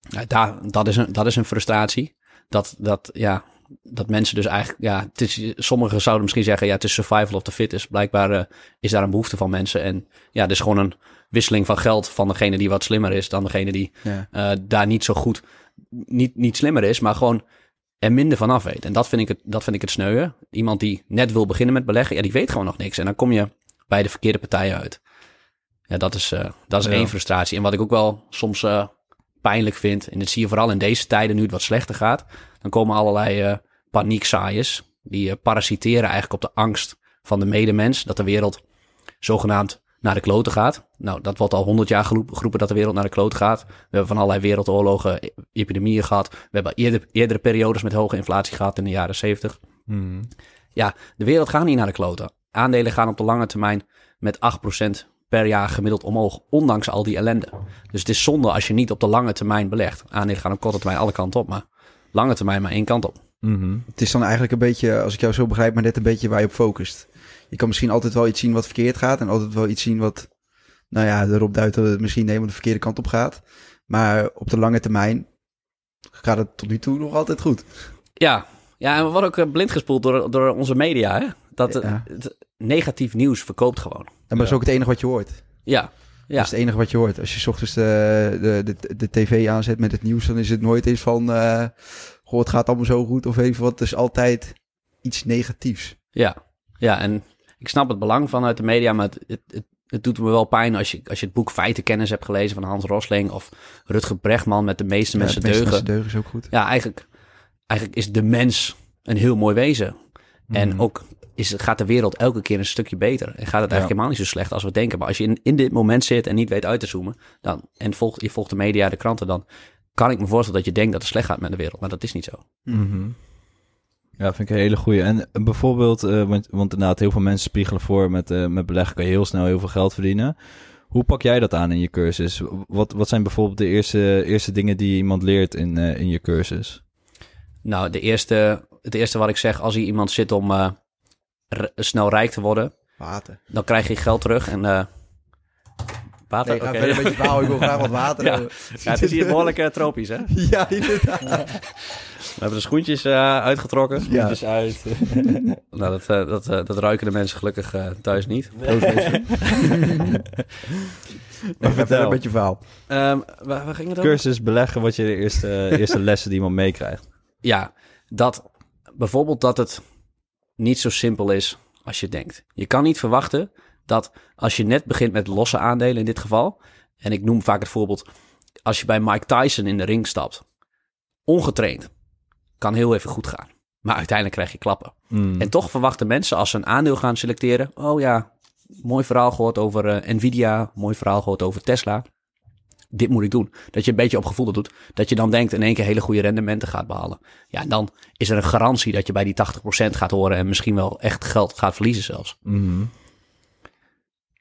Ja, daar, dat, is een, dat is een frustratie. Dat, dat, ja, dat mensen dus eigenlijk, ja, het is, sommigen zouden misschien zeggen, ja, het is survival of the fittest. Blijkbaar eh, is daar een behoefte van mensen. En ja, het is gewoon een wisseling van geld van degene die wat slimmer is dan degene die Ja. eh, daar niet zo goed, niet, niet slimmer is, maar gewoon er minder van af weet. En dat vind ik het, dat vind ik het sneuwen. Iemand die net wil beginnen met beleggen, ja, die weet gewoon nog niks. En dan kom je bij de verkeerde partijen uit. Ja, dat is, eh, dat is Ja. één frustratie. En wat ik ook wel soms pijnlijk vind, en dat zie je vooral in deze tijden nu het wat slechter gaat, dan komen allerlei eh paniekzaaiers, die eh, parasiteren eigenlijk op de angst van de medemens, dat de wereld zogenaamd naar de kloten gaat. Nou, dat wordt al honderd jaar geroep- geroepen dat de wereld naar de kloten gaat. We hebben van allerlei wereldoorlogen, e- epidemieën gehad. We hebben eerder, eerdere periodes met hoge inflatie gehad in de jaren zeventig. Mhm. Ja, de wereld gaat niet naar de kloten. Aandelen gaan op de lange termijn met 8% per jaar gemiddeld omhoog, ondanks al die ellende. Dus het is zonde als je niet op de lange termijn belegt. Aandelen gaan op korte termijn alle kanten op, maar lange termijn maar één kant op. Mhm. Het is dan eigenlijk een beetje, als ik jou zo begrijp, maar net een beetje waar je op focust. Je kan misschien altijd wel iets zien wat verkeerd gaat en altijd wel iets zien wat, nou ja, erop duidt dat het misschien helemaal de verkeerde kant op gaat. Maar op de lange termijn gaat het tot nu toe nog altijd goed. Ja, ja en we worden ook eh, blind gespoeld door, door onze media. Hè? Dat eh, Ja. het, negatief nieuws verkoopt gewoon. En maar dat is ook het enige wat je hoort. Ja, ja. Dat is het enige wat je hoort. Als je 's ochtends de, de, de, de tv aanzet met het nieuws, dan is het nooit eens van, eh goh, het gaat allemaal zo goed of even wat. Het is altijd iets negatiefs. Ja, ja, en ik snap het belang vanuit de media, maar het, het, het, het doet me wel pijn als je, als je het boek Feitenkennis hebt gelezen van Hans Rosling of Rutger Bregman met de meeste mensen Ja, het meeste deugen. mensen deugen is ook goed. Ja, eigenlijk, eigenlijk is de mens een heel mooi wezen. En Mhm. ook is, gaat de wereld elke keer een stukje beter. En gaat het eigenlijk helemaal niet zo slecht als we denken. Maar als je in, in dit moment zit en niet weet uit te zoomen, dan, en volgt, je volgt de media, de kranten, dan kan ik me voorstellen dat je denkt dat het slecht gaat met de wereld. Maar dat is niet zo. Mhm. Ja, vind ik een hele goeie. En eh, bijvoorbeeld, eh, want, want inderdaad, heel veel mensen spiegelen voor met, eh, met beleggen kan je heel snel heel veel geld verdienen. Hoe pak jij dat aan in je cursus? Wat, wat zijn bijvoorbeeld de eerste, eerste dingen die iemand leert in, in je cursus? Nou, de eerste, het eerste wat ik zeg, als hier iemand zit om snel rijk te worden, Water. dan krijg je geld terug. En uh, water, Nee, ga oké. verder met je verhaal. Ik wil graag wat water Ja. hebben. Ja, het is hier behoorlijk eh, tropisch, hè? Ja, inderdaad. We hebben de schoentjes eh, uitgetrokken. Ja. uit. Nou, dat, eh, dat, eh, dat ruiken de mensen gelukkig eh, thuis niet. Maar ga verder met je verhaal. Ehm, waar, waar ging het over? Cursus beleggen, wat je de eerste, eerste lessen die iemand meekrijgt. Ja, dat bijvoorbeeld dat het niet zo simpel is als je denkt. Je kan niet verwachten dat als je net begint met losse aandelen in dit geval, en ik noem vaak het voorbeeld, als je bij Mike Tyson in de ring stapt, ongetraind, kan heel even goed gaan. Maar uiteindelijk krijg je klappen. Mm. En toch verwachten mensen als ze een aandeel gaan selecteren, oh ja, mooi verhaal gehoord over eh, Nvidia, mooi verhaal gehoord over Tesla. Dit moet ik doen. Dat je een beetje op gevoel doet. Dat je dan denkt in één keer hele goede rendementen gaat behalen. Ja, en dan is er een garantie dat je bij die 80% gaat horen en misschien wel echt geld gaat verliezen zelfs. Mhm.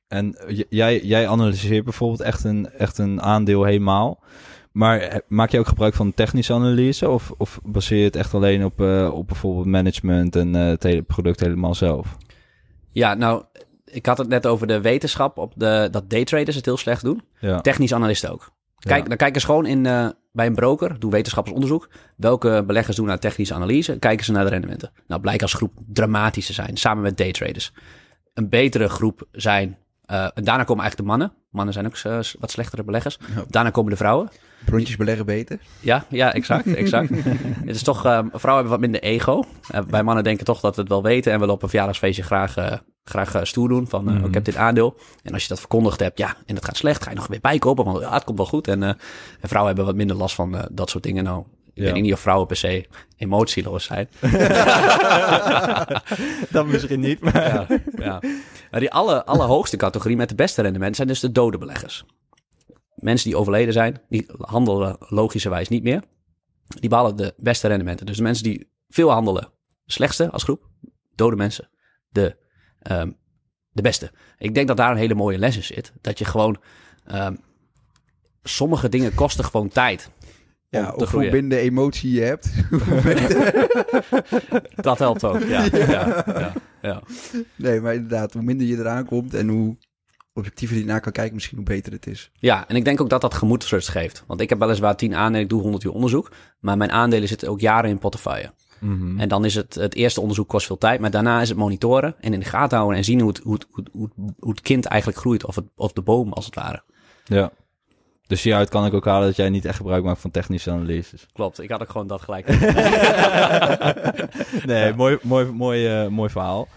En jij, jij analyseert bijvoorbeeld echt een, echt een aandeel helemaal. Maar maak je ook gebruik van technische analyse? Of, of baseer je het echt alleen op, eh, op bijvoorbeeld management en eh, het hele product helemaal zelf? Ja, nou, ik had het net over de wetenschap op de, dat daytraders het heel slecht doen. Ja. Technisch analisten ook. Kijk, Ja. Dan kijken ze gewoon in, eh, bij een broker, doen wetenschappers onderzoek. Welke beleggers doen naar technische analyse? Kijken ze naar de rendementen. Nou, blijkt als groep dramatisch te zijn, samen met daytraders. Een betere groep zijn, eh, en daarna komen eigenlijk de mannen. Mannen zijn ook eh, wat slechtere beleggers. Ja. Daarna komen de vrouwen. Brontjes beleggen beter. Ja, ja, exact, exact. het is toch, eh, vrouwen hebben wat minder ego. Eh, wij mannen denken toch dat we het wel weten en willen op een verjaardagsfeestje graag, eh, graag eh, stoer doen. Van, Mhm. ik heb dit aandeel. En als je dat verkondigd hebt, ja, en het gaat slecht, ga je nog weer bijkopen, want ja, het komt wel goed. En, en vrouwen hebben wat minder last van dat soort dingen. Nou, ik Ja. weet niet of vrouwen per se emotieloos zijn. Dat misschien niet, maar... ja, ja. Maar die alle, allerhoogste categorie met de beste rendementen zijn dus de dode beleggers. Mensen die overleden zijn, die handelen logischerwijs niet meer. Die behalen de beste rendementen. Dus de mensen die veel handelen, de slechtste als groep. Dode mensen, de, ehm, de beste. Ik denk dat daar een hele mooie les in zit. Dat je gewoon... ehm, sommige dingen kosten gewoon tijd. Ja, of hoe minder emotie je hebt. Dat helpt ook, ja. ja. ja, ja. Nee, maar inderdaad, hoe minder je eraan komt en hoe objectiever je naar kan kijken, misschien hoe beter het is. Ja, en ik denk ook dat dat gemoedsrust geeft. Want ik heb weliswaar 10 aandelen, ik doe 100 uur onderzoek. Maar mijn aandelen zitten ook jaren in portefeuille. Mhm. En dan is het, het eerste onderzoek kost veel tijd. Maar daarna is het monitoren en in de gaten houden en zien hoe het, hoe het, hoe het, hoe het, hoe het kind eigenlijk groeit. Of, het, of de boom, als het ware. Ja. Dus hieruit kan ik ook halen dat jij niet echt gebruik maakt van technische analyses. Klopt, ik had ook gewoon dat gelijk. nee, mooi, mooi, mooi, eh, mooi verhaal.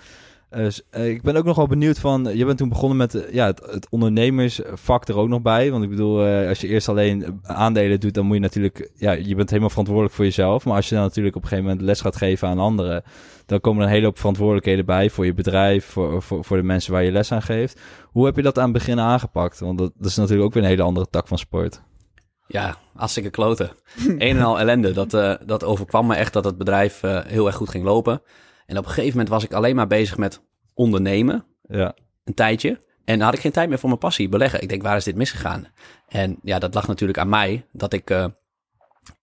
Dus, ik ben ook nog wel benieuwd van... Je bent toen begonnen met eh, ja, het, het ondernemersvak er ook nog bij. Want ik bedoel, als je eerst alleen aandelen doet... dan moet je natuurlijk... Ja, je bent helemaal verantwoordelijk voor jezelf. Maar als je dan natuurlijk op een gegeven moment les gaat geven aan anderen... dan komen er een hele hoop verantwoordelijkheden bij... voor je bedrijf, voor, voor, de mensen waar je les aan geeft. Hoe heb je dat aan het begin aangepakt? Want dat, is natuurlijk ook weer een hele andere tak van sport. Ja, hartstikke kloten. Een en al ellende. Dat, dat overkwam me echt dat het bedrijf heel erg goed ging lopen. En op een gegeven moment was ik alleen maar bezig met ondernemen. Ja, Een tijdje. En dan had ik geen tijd meer voor mijn passie, beleggen. Ik denk, waar is dit misgegaan? En ja, dat lag natuurlijk aan mij. Dat ik eh,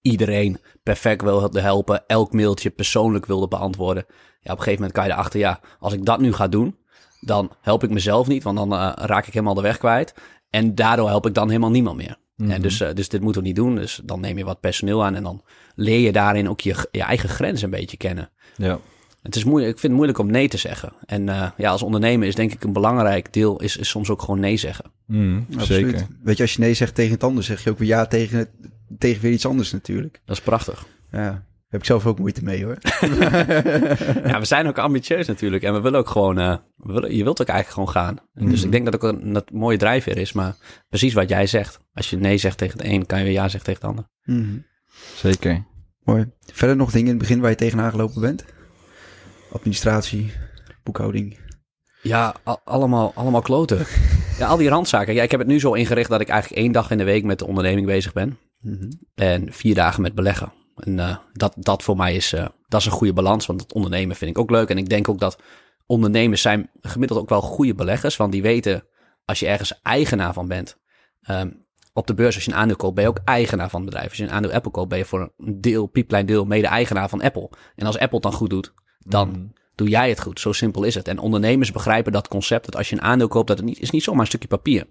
iedereen perfect wilde helpen. Elk mailtje persoonlijk wilde beantwoorden. Ja, op een gegeven moment kan je erachter, ja, als ik dat nu ga doen... dan help ik mezelf niet, want dan eh, raak ik helemaal de weg kwijt. En daardoor help ik dan helemaal niemand meer. En dus, eh, dus dit moeten we niet doen. Dus dan neem je wat personeel aan en dan leer je daarin ook je, je eigen grens een beetje kennen. ja. Het is moeilijk, ik vind het moeilijk om nee te zeggen. En eh, ja, als ondernemer is denk ik een belangrijk deel is, is soms ook gewoon nee zeggen. Mm, Absoluut. zeker. Weet je, als je nee zegt tegen het anders, zeg je ook weer ja tegen, het, tegen weer iets anders natuurlijk. Dat is prachtig. Ja, daar heb ik zelf ook moeite mee hoor. ja, we zijn ook ambitieus natuurlijk. En we willen ook gewoon, eh, we willen, je wilt ook eigenlijk gewoon gaan. En Dus ik denk dat ook een dat mooie drijfveer is. Maar precies wat jij zegt. Als je nee zegt tegen het een, kan je weer ja zeggen tegen het ander. Mhm. Zeker. Mooi. Verder nog dingen in het begin waar je tegenaan gelopen bent? Administratie, boekhouding. Ja, al- allemaal, allemaal kloten. ja, al die randzaken. Ja, ik heb het nu zo ingericht dat ik eigenlijk één dag in de week met de onderneming bezig ben. Mhm. En vier dagen met beleggen. En eh, dat, dat voor mij is, eh, dat is een goede balans. Want het ondernemen vind ik ook leuk. En ik denk ook dat ondernemers zijn gemiddeld ook wel goede beleggers. Want die weten, als je ergens eigenaar van bent. ehm, op de beurs, als je een aandeel koopt, ben je ook eigenaar van het bedrijf. Als je een aandeel Apple koopt, ben je voor een deel, piepklein deel, mede-eigenaar van Apple. En als Apple het dan goed doet, dan doe jij het goed. Zo simpel is het. En ondernemers begrijpen dat concept, dat als je een aandeel koopt, dat het niet, is niet zomaar een stukje papier.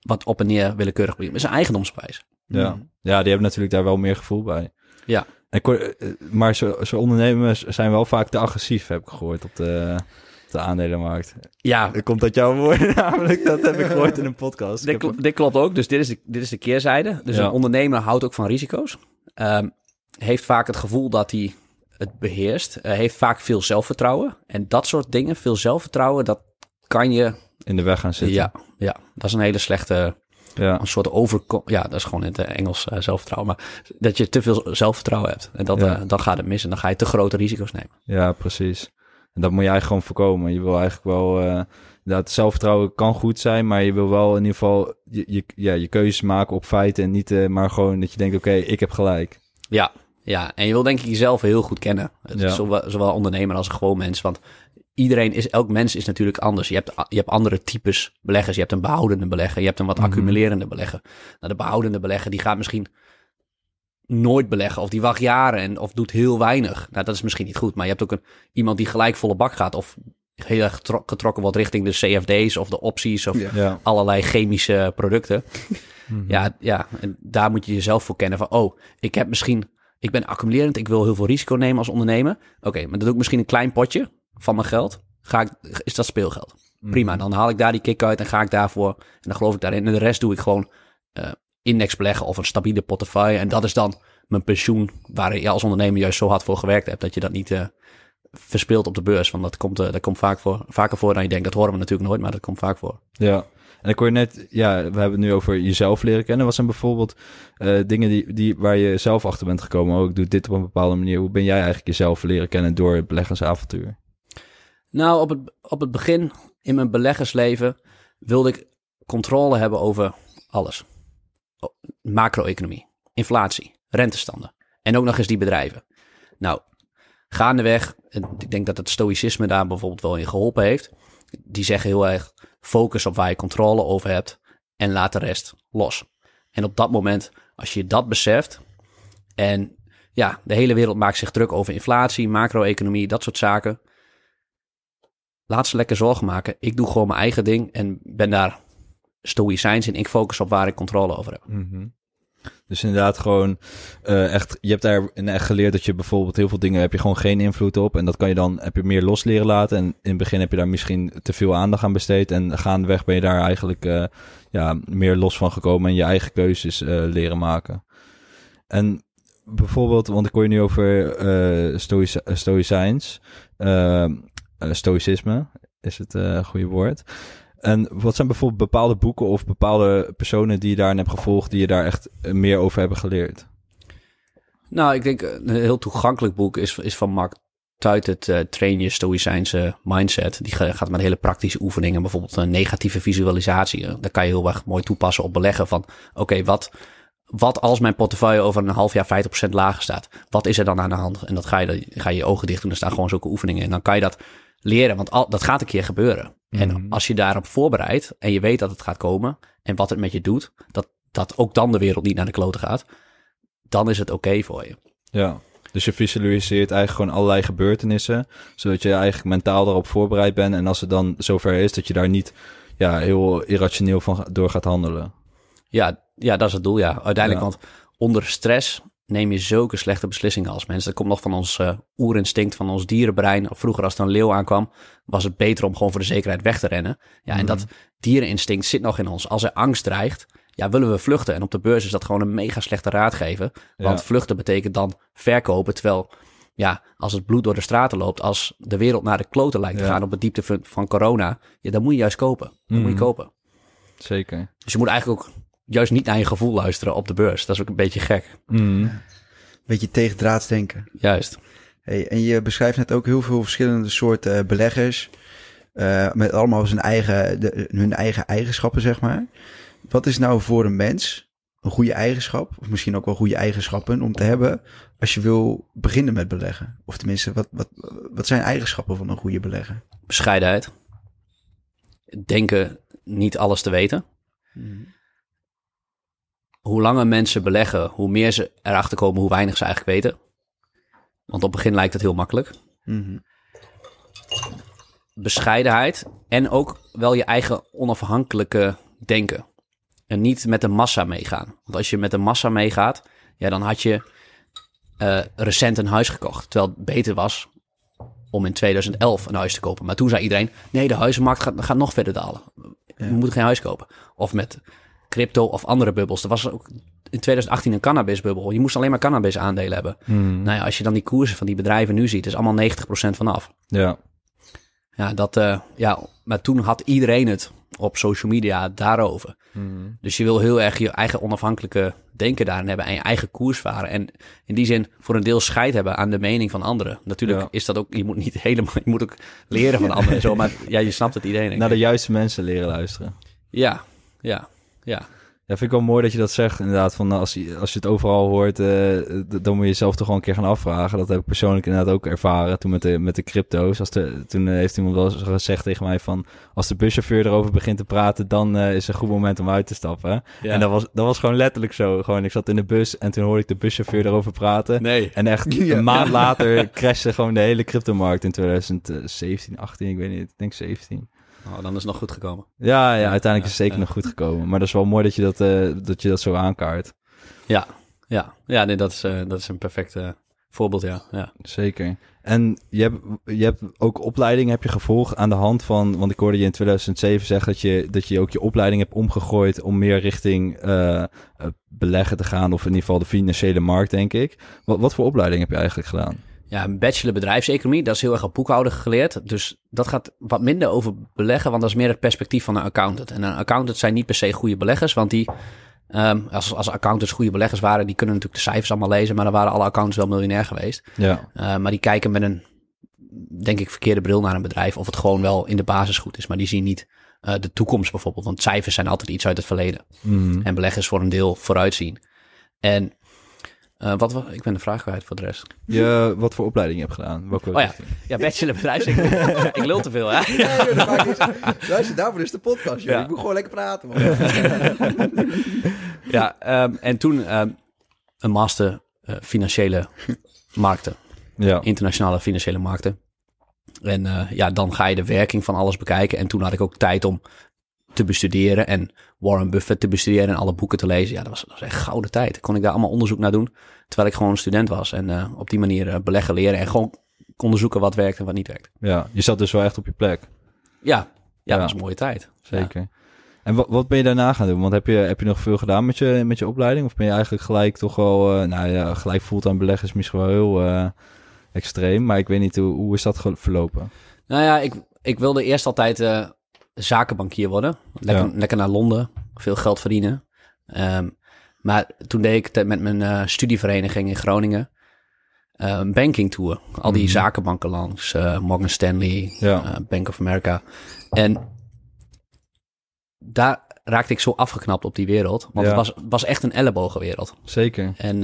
Wat op en neer willekeurig begint. Het is een eigendomsprijs. Ja. ja, die hebben natuurlijk daar wel meer gevoel bij. Ja. En, ko- eh, maar zo, zo ondernemers zijn wel vaak te agressief, heb ik gehoord, op de, op de aandelenmarkt. Ja, Dat komt uit jouw woorden namelijk, dat heb ik gehoord in een podcast. Dit, kl- dit klopt ook. Dus dit is de, dit is de keerzijde. Dus Ja. een ondernemer houdt ook van risico's. Ehm, heeft vaak het gevoel dat hij het beheerst. eh, heeft vaak veel zelfvertrouwen. En dat soort dingen, veel zelfvertrouwen, dat kan je... in de weg gaan zitten. Ja, ja, dat is een hele slechte... ja. Een soort over... Ja, dat is gewoon in het Engels eh, zelfvertrouwen. Maar dat je te veel zelfvertrouwen hebt. En dat, Ja. eh, dan gaat het mis. En dan ga je te grote risico's nemen. Ja, precies. En dat moet je eigenlijk gewoon voorkomen. Je wil eigenlijk wel... eh dat zelfvertrouwen kan goed zijn, maar je wil wel in ieder geval je, je, ja, je keuzes maken op feiten en niet maar gewoon dat je denkt, oké, ik heb gelijk. Ja, ja, en je wil denk ik jezelf heel goed kennen. Het is Ja. Zowel, zowel ondernemer als gewoon mens. Want iedereen is, elk mens is natuurlijk anders. Je hebt, je hebt andere types beleggers. Je hebt een behoudende belegger. Je hebt een wat Mhm. accumulerende belegger. Nou, de behoudende belegger die gaat misschien nooit beleggen. Of die wacht jaren en, of doet heel weinig. Nou, dat is misschien niet goed. Maar je hebt ook een, iemand die gelijk volle bak gaat. Of heel erg getro- getrokken wordt richting de CFD's of de opties. Of Ja. Allerlei chemische producten. Mhm. Ja, ja, en daar moet je jezelf voor kennen van, oh, ik heb misschien, ik ben accumulerend, ik wil heel veel risico nemen als ondernemer. Oké, maar dan doe ik misschien een klein potje van mijn geld. Ga ik, is dat speelgeld? Prima, dan haal ik daar die kick uit en ga ik daarvoor, en dan geloof ik daarin. En de rest doe ik gewoon eh index beleggen of een stabiele portefeuille. En dat is dan mijn pensioen, waar je als ondernemer juist zo hard voor gewerkt hebt, dat je dat niet eh verspeelt op de beurs. Want dat komt, eh, dat komt vaak voor, vaker voor dan je denkt. Dat horen we natuurlijk nooit, maar dat komt vaak voor. Ja. En ik net, ja, we hebben het nu over jezelf leren kennen. Wat zijn bijvoorbeeld eh, dingen die, die, waar je zelf achter bent gekomen? Oh, ik doe dit op een bepaalde manier. Hoe ben jij eigenlijk jezelf leren kennen door het beleggersavontuur? Nou, op het, op het begin in mijn beleggersleven wilde ik controle hebben over alles. Macro-economie, inflatie, rentestanden en ook nog eens die bedrijven. Nou, gaandeweg, ik denk dat het stoïcisme daar bijvoorbeeld wel in geholpen heeft. Die zeggen heel erg, focus op waar je controle over hebt en laat de rest los. En op dat moment, als je dat beseft, En ja, de hele wereld maakt zich druk over inflatie, macro-economie, dat soort zaken. Laat ze lekker zorgen maken. Ik doe gewoon mijn eigen ding en ben daar stoïcijns in. Ik focus op waar ik controle over heb. Mhm. Dus inderdaad gewoon eh, echt, je hebt daar echt geleerd dat je bijvoorbeeld heel veel dingen heb je gewoon geen invloed op. En dat kan je dan, heb je meer los leren laten. En in het begin heb je daar misschien te veel aandacht aan besteed. En gaandeweg ben je daar eigenlijk eh, ja, meer los van gekomen en je eigen keuzes eh, leren maken. En bijvoorbeeld, want ik hoor je nu over stoïci- stoïcijns, eh, eh, stoïcisme is het goede woord. En wat zijn bijvoorbeeld bepaalde boeken of bepaalde personen die je daarin hebt gevolgd, die je daar echt eh, meer over hebben geleerd? Nou, ik denk een heel toegankelijk boek is, is van Mark Tuit het eh, Train Je Stoïcijnse Mindset. Die gaat met hele praktische oefeningen, bijvoorbeeld een negatieve visualisatie. Eh, Daar kan je heel erg mooi toepassen op beleggen van, oké, wat, wat als mijn portefeuille over een half jaar 50% lager staat? Wat is er dan aan de hand? En dat ga je, ga je je ogen dicht doen, er staan gewoon zulke oefeningen. En dan kan je dat leren, want al, dat gaat een keer gebeuren. En als je daarop voorbereidt en je weet dat het gaat komen en wat het met je doet, dat, dat ook dan de wereld niet naar de kloten gaat, dan is het oké voor je. Ja. Dus je visualiseert eigenlijk gewoon allerlei gebeurtenissen, zodat je eigenlijk mentaal daarop voorbereid bent. En als het dan zover is, dat je daar niet ja, heel irrationeel van door gaat handelen. Ja, ja, dat is het doel, ja. Uiteindelijk, Ja. want onder stress neem je zulke slechte beslissingen als mensen. Dat komt nog van ons eh, oerinstinct, van ons dierenbrein. Vroeger als er een leeuw aankwam, was het beter om gewoon voor de zekerheid weg te rennen. Ja, en dat diereninstinct zit nog in ons. Als er angst dreigt, ja, willen we vluchten. En op de beurs is dat gewoon een mega slechte raadgever. Want Ja. vluchten betekent dan verkopen, terwijl... Ja, als het bloed door de straten loopt, als de wereld naar de kloten lijkt te Ja. gaan op het diepte van, van corona, ja, dan moet je juist kopen. Dan moet je Mhm. kopen. Zeker. Dus je moet eigenlijk ook juist niet naar je gevoel luisteren op de beurs. Dat is ook een beetje gek. Beetje tegendraads denken. Juist. Hey, en je beschrijft net ook heel veel verschillende soorten eh, beleggers. eh, met allemaal zijn eigen, de, hun eigen eigenschappen, zeg maar. Wat is nou voor een mens een goede eigenschap, of misschien ook wel goede eigenschappen om te hebben als je wil beginnen met beleggen? Of tenminste, wat, wat, wat zijn eigenschappen van een goede belegger? Bescheidenheid. Denken niet alles te weten. Hoe langer mensen beleggen, hoe meer ze erachter komen hoe weinig ze eigenlijk weten. Want op het begin lijkt het heel makkelijk. Mhm. Bescheidenheid en ook wel je eigen onafhankelijke denken. En niet met de massa meegaan. Want als je met de massa meegaat, ja, dan had je eh, recent een huis gekocht. Terwijl het beter was om in 2011 een huis te kopen. Maar toen zei iedereen, nee, de huizenmarkt gaat, gaat nog verder dalen. We moeten geen huis kopen. Of met crypto of andere bubbels. Er was ook in 2018 een cannabisbubbel. Je moest alleen maar cannabis aandelen hebben. Nou ja, als je dan die koersen van die bedrijven nu ziet, is allemaal 90% vanaf. Ja. Ja, dat, eh, ja, maar toen had iedereen het op social media daarover. Dus je wil heel erg je eigen onafhankelijke denken daarin hebben en je eigen koers varen. En in die zin voor een deel scheid hebben aan de mening van anderen. Natuurlijk Ja. is dat ook, je moet niet helemaal, je moet ook leren van anderen en zo. Maar ja, je snapt het idee. Naar de juiste mensen leren luisteren. Ja, ja, ja. Ja, vind ik wel mooi dat je dat zegt, inderdaad. Van als, je, als je het overal hoort, eh, dan moet je jezelf toch gewoon een keer gaan afvragen. Dat heb ik persoonlijk inderdaad ook ervaren toen met de, met de crypto's. Als de, toen eh, heeft iemand wel eens gezegd tegen mij van... als de buschauffeur erover begint te praten, dan eh, is het een goed moment om uit te stappen. Ja. En dat was, dat was gewoon letterlijk zo. Gewoon, ik zat in de bus en toen hoorde ik de buschauffeur erover praten. Nee. En echt Ja. een maand later crashte gewoon de hele cryptomarkt in 2017, 18, ik weet niet. Ik denk 17. Oh, dan is het nog goed gekomen. Ja, ja, uiteindelijk is het zeker nog goed gekomen. Maar dat is wel mooi dat je dat, eh, dat, je dat zo aankaart. Ja, ja. Ja, nee, dat is, eh, dat is een perfect eh, voorbeeld, ja. ja. Zeker. En je hebt, je hebt ook opleiding heb je gevolgd aan de hand van... Want ik hoorde je in 2007 zeggen dat je, dat je ook je opleiding hebt omgegooid... om meer richting eh, beleggen te gaan. Of in ieder geval de financiële markt, denk ik. Wat, wat voor opleiding heb je eigenlijk gedaan? Ja, een bachelor bedrijfseconomie, dat is heel erg op boekhouden geleerd. Dus dat gaat wat minder over beleggen, want dat is meer het perspectief van een accountant. En een accountant zijn niet per se goede beleggers, want die, ehm, als, als accountants goede beleggers waren, die kunnen natuurlijk de cijfers allemaal lezen, maar dan waren alle accountants wel miljonair geweest. Ja, Uh, maar die kijken met een, denk ik, verkeerde bril naar een bedrijf, of het gewoon wel in de basis goed is. Maar die zien niet uh, de toekomst bijvoorbeeld, want cijfers zijn altijd iets uit het verleden. Mhm. En beleggers voor een deel vooruitzien. En uh, wat, wa- ik ben de vraag kwijt voor de rest. je, wat voor opleiding je hebt gedaan? Welke Oh ja. Ja, bachelor bedrijfseconomie. ik lul te veel, hè? Luister, daarvoor is de podcast, joh. Ja. Ik moet gewoon lekker praten, man. Ja, ehm, en toen ehm, een master eh, financiële markten, Ja, internationale financiële markten. En eh, ja, dan ga je de werking van alles bekijken. En toen had ik ook tijd om te bestuderen en Warren Buffett te bestuderen en alle boeken te lezen. Ja, dat was, dat was echt gouden tijd. Kon ik daar allemaal onderzoek naar doen, terwijl ik gewoon een student was. En eh, op die manier eh, beleggen leren en gewoon onderzoeken wat werkt en wat niet werkt. ja, je zat dus wel echt op je plek. Ja, ja, Ja. dat was een mooie tijd. Zeker. En wat, wat ben je daarna gaan doen? Want heb je, heb je nog veel gedaan met je, met je opleiding? Of ben je eigenlijk gelijk toch wel, eh, nou ja, gelijk fulltime beleggen is misschien wel heel extreem. Maar ik weet niet, hoe, hoe is dat verlopen? Nou ja, ik, ik wilde eerst altijd zakenbankier worden. Lekker, Ja. lekker naar Londen, veel geld verdienen. Ehm, maar toen deed ik het met mijn eh, studievereniging in Groningen eh, een banking tour. Al die Mhm. zakenbanken langs, eh, Morgan Stanley, Ja. Bank of America. En daar raakte ik zo afgeknapt op die wereld. Want Ja. het was, was echt een ellebogenwereld. Zeker. En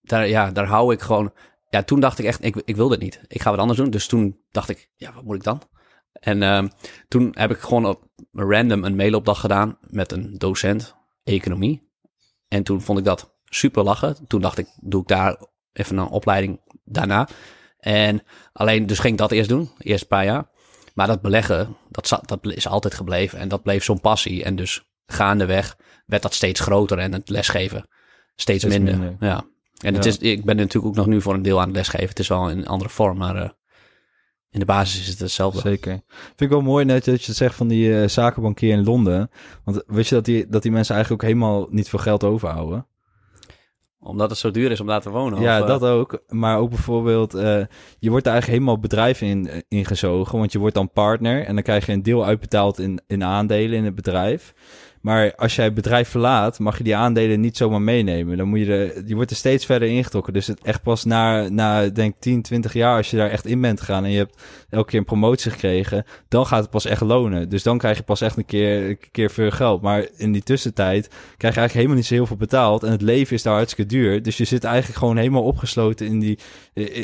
daar, ja, daar hou ik gewoon. Ja, toen dacht ik echt, ik, ik wil dit niet. Ik ga wat anders doen. Dus toen dacht ik, ja, wat moet ik dan? En ehm, toen heb ik gewoon op random een mailopdracht gedaan met een docent economie. En toen vond ik dat super lachen. Toen dacht ik, doe ik daar even een opleiding daarna. En alleen, dus ging ik dat eerst doen, eerst een paar jaar. Maar dat beleggen, dat, zat, dat is altijd gebleven. En dat bleef zo'n passie. En dus gaandeweg werd dat steeds groter en het lesgeven steeds, minder. minder. Ja. En het is, ik ben natuurlijk ook nog nu voor een deel aan het lesgeven. Het is wel in een andere vorm, maar eh, in de basis is het hetzelfde. Zeker. Vind ik wel mooi net dat je het zegt van die eh, zakenbankier in Londen. Want weet je dat die, dat die mensen eigenlijk ook helemaal niet veel geld overhouden? Omdat het zo duur is om daar te wonen. Ja, of, eh, dat ook. Maar ook bijvoorbeeld, eh, je wordt daar eigenlijk helemaal bedrijf in ingezogen. Want je wordt dan partner en dan krijg je een deel uitbetaald in, in aandelen in het bedrijf. Maar als jij het bedrijf verlaat, mag je die aandelen niet zomaar meenemen. Dan moet je er, je wordt er steeds verder ingetrokken. Dus het echt pas na, na denk 10, 20 jaar, als je daar echt in bent gegaan en je hebt elke keer een promotie gekregen, dan gaat het pas echt lonen. Dus dan krijg je pas echt een keer, een keer veel geld. Maar in die tussentijd krijg je eigenlijk helemaal niet zo heel veel betaald. En het leven is daar hartstikke duur. Dus je zit eigenlijk gewoon helemaal opgesloten in, die,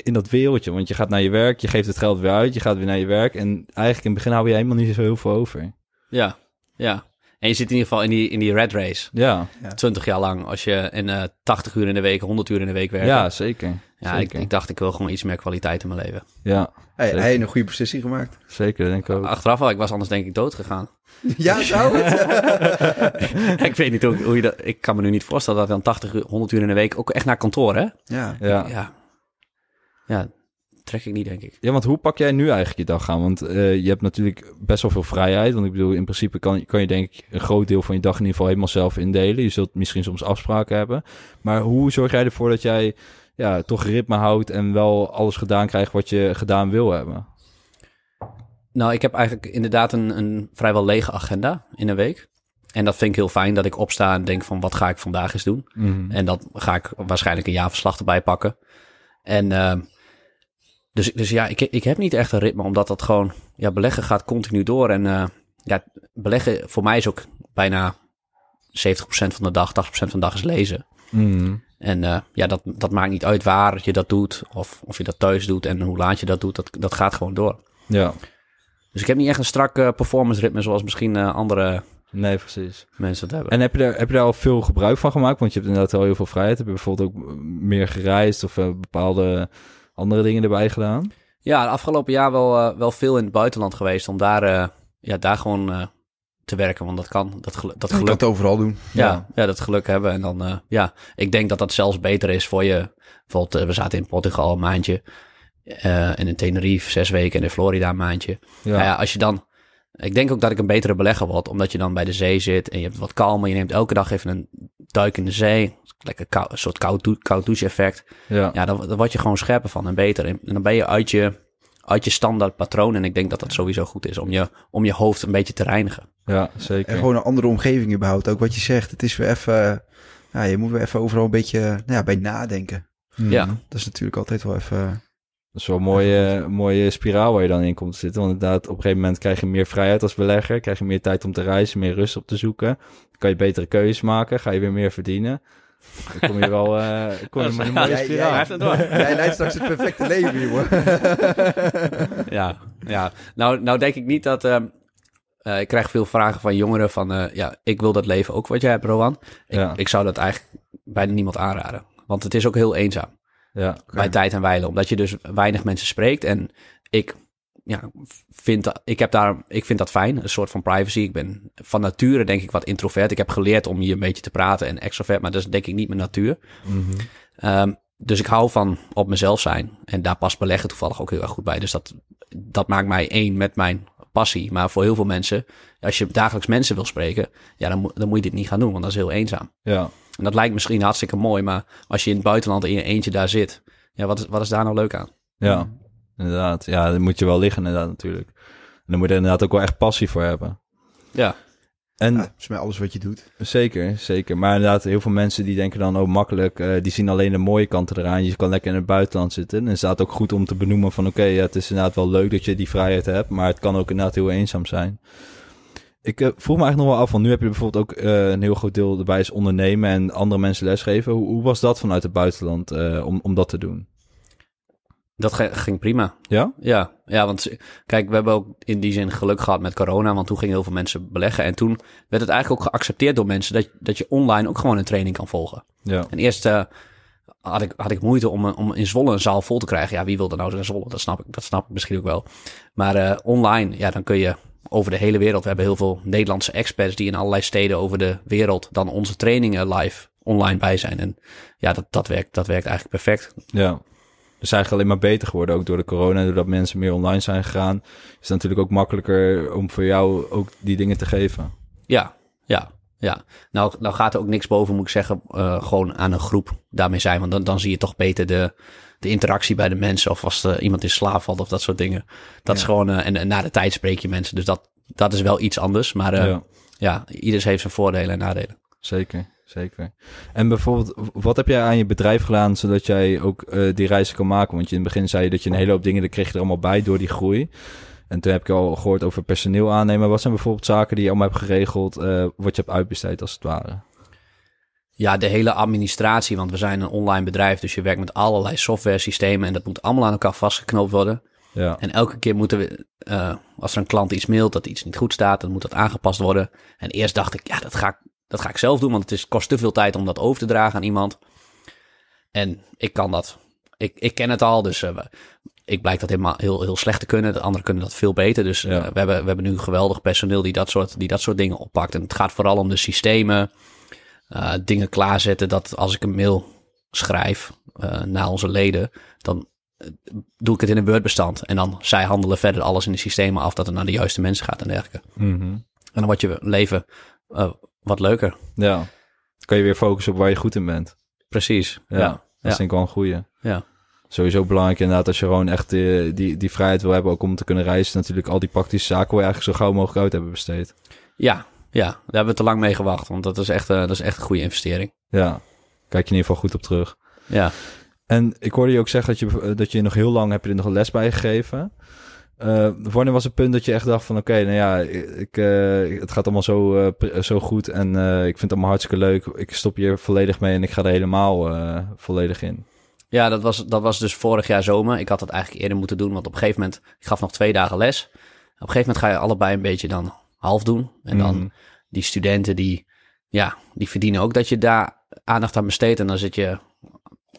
in dat wereldje. Want je gaat naar je werk, je geeft het geld weer uit, je gaat weer naar je werk. En eigenlijk in het begin hou je helemaal niet zo heel veel over. Ja, ja. En je zit in ieder geval in die, in die red race. Ja, 20 jaar lang. Als je in eh 80 uur in de week, 100 uur in de week werkt. ja zeker. ja ik, zeker. ik dacht, ik wil gewoon iets meer kwaliteit in mijn leven. Ja, Hey, hij heeft een goede beslissing gemaakt. zeker, denk ik ook. Achteraf wel, ik was anders denk ik dood gegaan. Ja, zou het? ik weet niet hoe, hoe je dat... Ik kan me nu niet voorstellen dat dan 80 uur, 100 uur in de week... Ook echt naar kantoor, hè? Ja. Ja. Ja. Ja, trek ik niet, denk ik. Ja, want hoe pak jij nu eigenlijk je dag aan? Want eh, je hebt natuurlijk best wel veel vrijheid. Want ik bedoel, in principe kan, kan je denk ik een groot deel van je dag in ieder geval helemaal zelf indelen. Je zult misschien soms afspraken hebben. Maar hoe zorg jij ervoor dat jij ja, toch ritme houdt en wel alles gedaan krijgt wat je gedaan wil hebben? Nou, ik heb eigenlijk inderdaad een, een vrijwel lege agenda in een week. En dat vind ik heel fijn, dat ik opsta en denk van... wat ga ik vandaag eens doen? En dat ga ik waarschijnlijk een jaarverslag erbij pakken. En ehm, dus, dus ja, ik, ik heb niet echt een ritme, omdat dat gewoon, ja, beleggen gaat continu door. En eh, ja, beleggen voor mij is ook bijna 70% van de dag, 80% van de dag is lezen. Mhm. En eh, ja, dat, dat maakt niet uit waar je dat doet, of of je dat thuis doet en hoe laat je dat doet, dat, dat gaat gewoon door. Ja, Dus ik heb niet echt een strak eh, performance ritme zoals misschien andere nee, precies. mensen het hebben. En heb je, daar, heb je daar al veel gebruik van gemaakt? Want je hebt inderdaad wel heel veel vrijheid. Heb je bijvoorbeeld ook meer gereisd of bepaalde andere dingen erbij gedaan? Ja, de afgelopen jaar wel, eh, wel veel in het buitenland geweest om daar, eh, ja, daar gewoon eh, te werken. Want dat kan, dat, gelu- dat geluk, het overal doen. ja, ja. dat geluk hebben. En dan, eh, ja, ik denk dat dat zelfs beter is voor je. Bijvoorbeeld, we zaten in Portugal een maandje. eh, en in Tenerife zes weken en in Florida een maandje. Ja, Nou ja, als je dan... Ik denk ook dat ik een betere belegger word, omdat je dan bij de zee zit en je hebt wat kalmer. Je neemt elke dag even een duik in de zee. Lekker kou, een soort koud, dou- koud douche effect. ja. Ja, dan, dan word je gewoon scherper van en beter. En dan ben je uit je, uit je standaard patroon. En ik denk dat dat sowieso goed is om je, om je hoofd een beetje te reinigen. ja zeker. En gewoon een andere omgeving überhaupt. Ook wat je zegt. Het is weer even... Ja, je moet weer even overal een beetje nou ja, bij nadenken. Mhm. Ja. Dat is natuurlijk altijd wel even... Dat is wel een mooie, mooie spiraal waar je dan in komt te zitten. Want inderdaad, op een gegeven moment krijg je meer vrijheid als belegger. Krijg je meer tijd om te reizen, meer rust op te zoeken. Dan kan je betere keuzes maken. Ga je weer meer verdienen. Dan kom je wel eh, kom je met een mooie spiraal. jij- heeft het door. Jij leidt straks het perfecte leven, jongen. Ja, ja. Nou, nou denk ik niet dat... ehm, eh, ik krijg veel vragen van jongeren van... eh, ja, ik wil dat leven ook wat jij hebt, Rowan. Ik, Ja. ik zou dat eigenlijk bijna niemand aanraden. Want het is ook heel eenzaam Ja, bij tijd en wijle. Omdat je dus weinig mensen spreekt. En ik, ja, vind, dat- ik, heb daar, ik vind dat fijn. Een soort van privacy. Ik ben van nature denk ik wat introvert. Ik heb geleerd om hier een beetje te praten en extrovert. Maar dat is denk ik niet mijn natuur. Mhm. Ehm, dus ik hou van op mezelf zijn. En daar past beleggen toevallig ook heel erg goed bij. Dus dat, dat maakt mij één met mijn passie. Maar voor heel veel mensen, als je dagelijks mensen wil spreken, ja, dan, moet- dan moet je dit niet gaan doen, want dat is heel eenzaam. ja. En dat lijkt misschien hartstikke mooi, maar als je in het buitenland in je eentje daar zit, ja, wat is, wat is daar nou leuk aan? Ja, inderdaad. Ja, dan moet je wel liggen inderdaad natuurlijk. En dan moet je er inderdaad ook wel echt passie voor hebben. Ja, En Ja, volgens mij alles wat je doet. zeker, zeker. Maar inderdaad, heel veel mensen die denken dan ook makkelijk, eh, die zien alleen de mooie kanten eraan. Je kan lekker in het buitenland zitten. En het staat ook goed om te benoemen van oké, ja, het is inderdaad wel leuk dat je die vrijheid hebt, maar het kan ook inderdaad heel eenzaam zijn. Ik eh, vroeg me eigenlijk nog wel af, want nu heb je bijvoorbeeld ook eh, een heel groot deel erbij is ondernemen en andere mensen lesgeven. Hoe, hoe was dat vanuit het buitenland eh, om, om dat te doen? Dat ging prima. Ja? Ja, ja, want kijk, we hebben ook in die zin geluk gehad met corona, want toen gingen heel veel mensen beleggen. En toen werd het eigenlijk ook geaccepteerd door mensen dat, dat je online ook gewoon een training kan volgen. Ja. En eerst eh, had, ik, had ik moeite om, om in Zwolle een zaal vol te krijgen. Ja, wie wil er nou naar Zwolle? Dat snap ik, dat snap ik misschien ook wel. Maar eh, online, ja, dan kun je over de hele wereld. We hebben heel veel Nederlandse experts die in allerlei steden over de wereld dan onze trainingen live online bij zijn. En ja, dat, dat, werkt, dat werkt eigenlijk perfect. Ja. Dus eigenlijk alleen maar beter geworden, ook door de corona, doordat mensen meer online zijn gegaan. Is het natuurlijk ook makkelijker om voor jou ook die dingen te geven. Ja, ja, ja. Nou, nou gaat er ook niks boven, moet ik zeggen, eh, gewoon aan een groep daarmee zijn. Want dan, dan zie je toch beter de, de interactie bij de mensen. Of als er iemand in slaap valt of dat soort dingen. Dat is gewoon, eh, en, en na de tijd spreek je mensen. Dus dat, dat is wel iets anders. Maar eh, ja. ja, ieders heeft zijn voordelen en nadelen. Zeker, zeker. En bijvoorbeeld, wat heb jij aan je bedrijf gedaan zodat jij ook eh, die reizen kan maken? Want je in het begin zei je dat je een hele hoop dingen, daar kreeg je er allemaal bij door die groei. En toen heb ik al gehoord over personeel aannemen. Wat zijn bijvoorbeeld zaken die je allemaal hebt geregeld, eh, wat je hebt uitbesteed als het ware? Ja, de hele administratie, want we zijn een online bedrijf. Dus je werkt met allerlei software systemen. En dat moet allemaal aan elkaar vastgeknoopt worden. Ja, En elke keer moeten we, eh, als er een klant iets mailt dat iets niet goed staat, dan moet dat aangepast worden. En eerst dacht ik, ja, dat ga ik, dat ga ik zelf doen, want het is, kost te veel tijd om dat over te dragen aan iemand. En ik kan dat. Ik, ik ken het al, dus eh, ik blijk dat helemaal heel, heel slecht te kunnen. De anderen kunnen dat veel beter. Dus eh, Ja. we, hebben, we hebben nu geweldig personeel die dat, soort, die dat soort dingen oppakt. En het gaat vooral om de systemen, eh, dingen klaarzetten. Dat als ik een mail schrijf naar onze leden, dan doe ik het in een Word-bestand. En dan zij handelen verder alles in de systemen af dat het naar de juiste mensen gaat en dergelijke. Mhm. En dan wordt je leven wat leuker. ja. Dan kan je weer focussen op waar je goed in bent. Precies. Ja, Ja. dat is denk ik wel een goeie. Ja. Sowieso belangrijk inderdaad als je gewoon echt eh, die, die vrijheid wil hebben, ook om te kunnen reizen. Natuurlijk al die praktische zaken wil je eigenlijk zo gauw mogelijk uit hebben besteed. Ja, ja, daar hebben we te lang mee gewacht. Want dat is echt, eh, dat is echt een goede investering. Ja, kijk je in ieder geval goed op terug. Ja. En ik hoorde je ook zeggen dat je, dat je nog heel lang heb je er nog les bij gegeven. Eh, wanneer was het punt dat je echt dacht van oké, nou ja, ik, eh, het gaat allemaal zo, eh, zo goed en ik vind het allemaal hartstikke leuk. Ik stop hier volledig mee en ik ga er helemaal volledig in. Ja, dat was, dat was dus vorig jaar zomer. Ik had dat eigenlijk eerder moeten doen, want op een gegeven moment... Ik gaf nog twee dagen les. Op een gegeven moment ga je allebei een beetje dan half doen. En dan Mhm. die studenten die, ja, die verdienen ook dat je daar aandacht aan besteedt. En dan zit je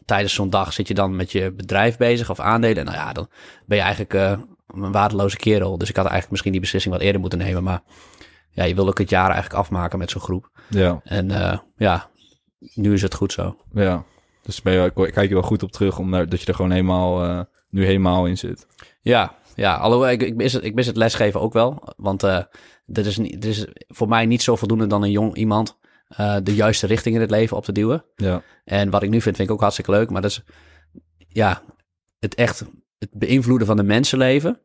tijdens zo'n dag zit je dan met je bedrijf bezig of aandelen. En nou ja, dan ben je eigenlijk een waardeloze kerel. Dus ik had eigenlijk misschien die beslissing wat eerder moeten nemen. Maar ja, je wil ook het jaar eigenlijk afmaken met zo'n groep. Ja, En eh, ja, nu is het goed zo. ja. Dus ben je, kijk je wel goed op terug, omdat dat je er gewoon helemaal, eh, nu helemaal in zit. Ja, ja alhoewel ik, ik, mis het, ik mis het lesgeven ook wel. Want er, is niet, er is voor mij niet zo voldoende dan een jong iemand de juiste richting in het leven op te duwen. Ja, En wat ik nu vind, vind ik ook hartstikke leuk. Maar dat is, ja, het echt, het beïnvloeden van de mensenleven.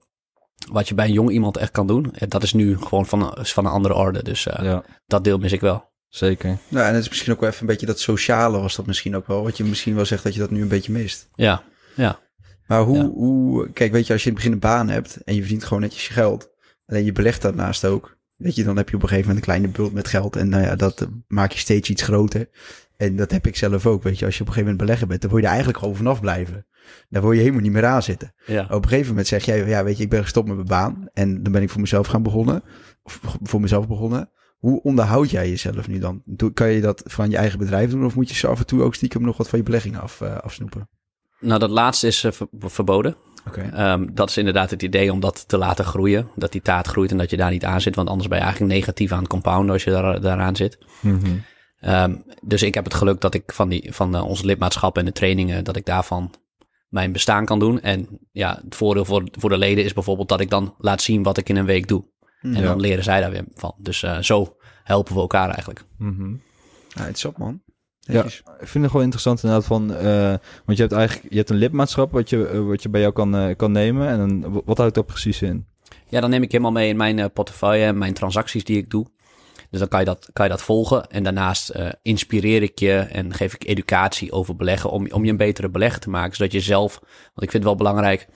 Wat je bij een jong iemand echt kan doen. eh, Dat is nu gewoon van, is van een andere orde. Dus eh, ja, dat deel mis ik wel. zeker. Nou, en het is misschien ook wel even een beetje dat sociale was dat misschien ook wel. Wat je misschien wel zegt dat je dat nu een beetje mist. Ja, ja, Maar hoe, Ja. hoe, kijk, weet je, als je in het begin een baan hebt en je verdient gewoon netjes je geld. Alleen je belegt daarnaast ook. Weet je, dan heb je op een gegeven moment een kleine bult met geld. En nou ja, dat eh, maak je steeds iets groter. En dat heb ik zelf ook, weet je. Als je op een gegeven moment beleggen bent, dan wil je er eigenlijk gewoon vanaf blijven. Daar wil je helemaal niet meer aan zitten. ja. Op een gegeven moment zeg jij, ja, weet je, ik ben gestopt met mijn baan. En dan ben ik voor mezelf gaan begonnen. Of voor mezelf begonnen. Hoe onderhoud jij jezelf nu dan? Kan je dat van je eigen bedrijf doen of moet je zo af en toe ook stiekem nog wat van je beleggingen af, eh, afsnoepen? Nou, dat laatste is eh, ver- verboden. Ehm, dat is inderdaad het idee om dat te laten groeien. Dat die taart groeit en dat je daar niet aan zit. Want anders ben je eigenlijk negatief aan het compounden als je daar, daaraan zit. Mhm. Ehm, dus ik heb het geluk dat ik van, die, van eh, ons lidmaatschap en de trainingen, dat ik daarvan mijn bestaan kan doen. En ja, het voordeel voor, voor de leden is bijvoorbeeld dat ik dan laat zien wat ik in een week doe. En Ja. dan leren zij daar weer van. Dus eh, zo helpen we elkaar eigenlijk. Mhm. Ja, het is op man. Ja, ik vind het gewoon interessant inderdaad van, eh, want je hebt eigenlijk, je hebt een lidmaatschap wat je, wat je bij jou kan, eh, kan nemen en dan, wat houdt dat precies in? Ja, dan neem ik helemaal mee in mijn eh, portefeuille en mijn transacties die ik doe. Dus dan kan je dat, kan je dat volgen. En daarnaast eh, inspireer ik je en geef ik educatie over beleggen. Om, om je een betere belegger te maken. Zodat je zelf, want ik vind het wel belangrijk.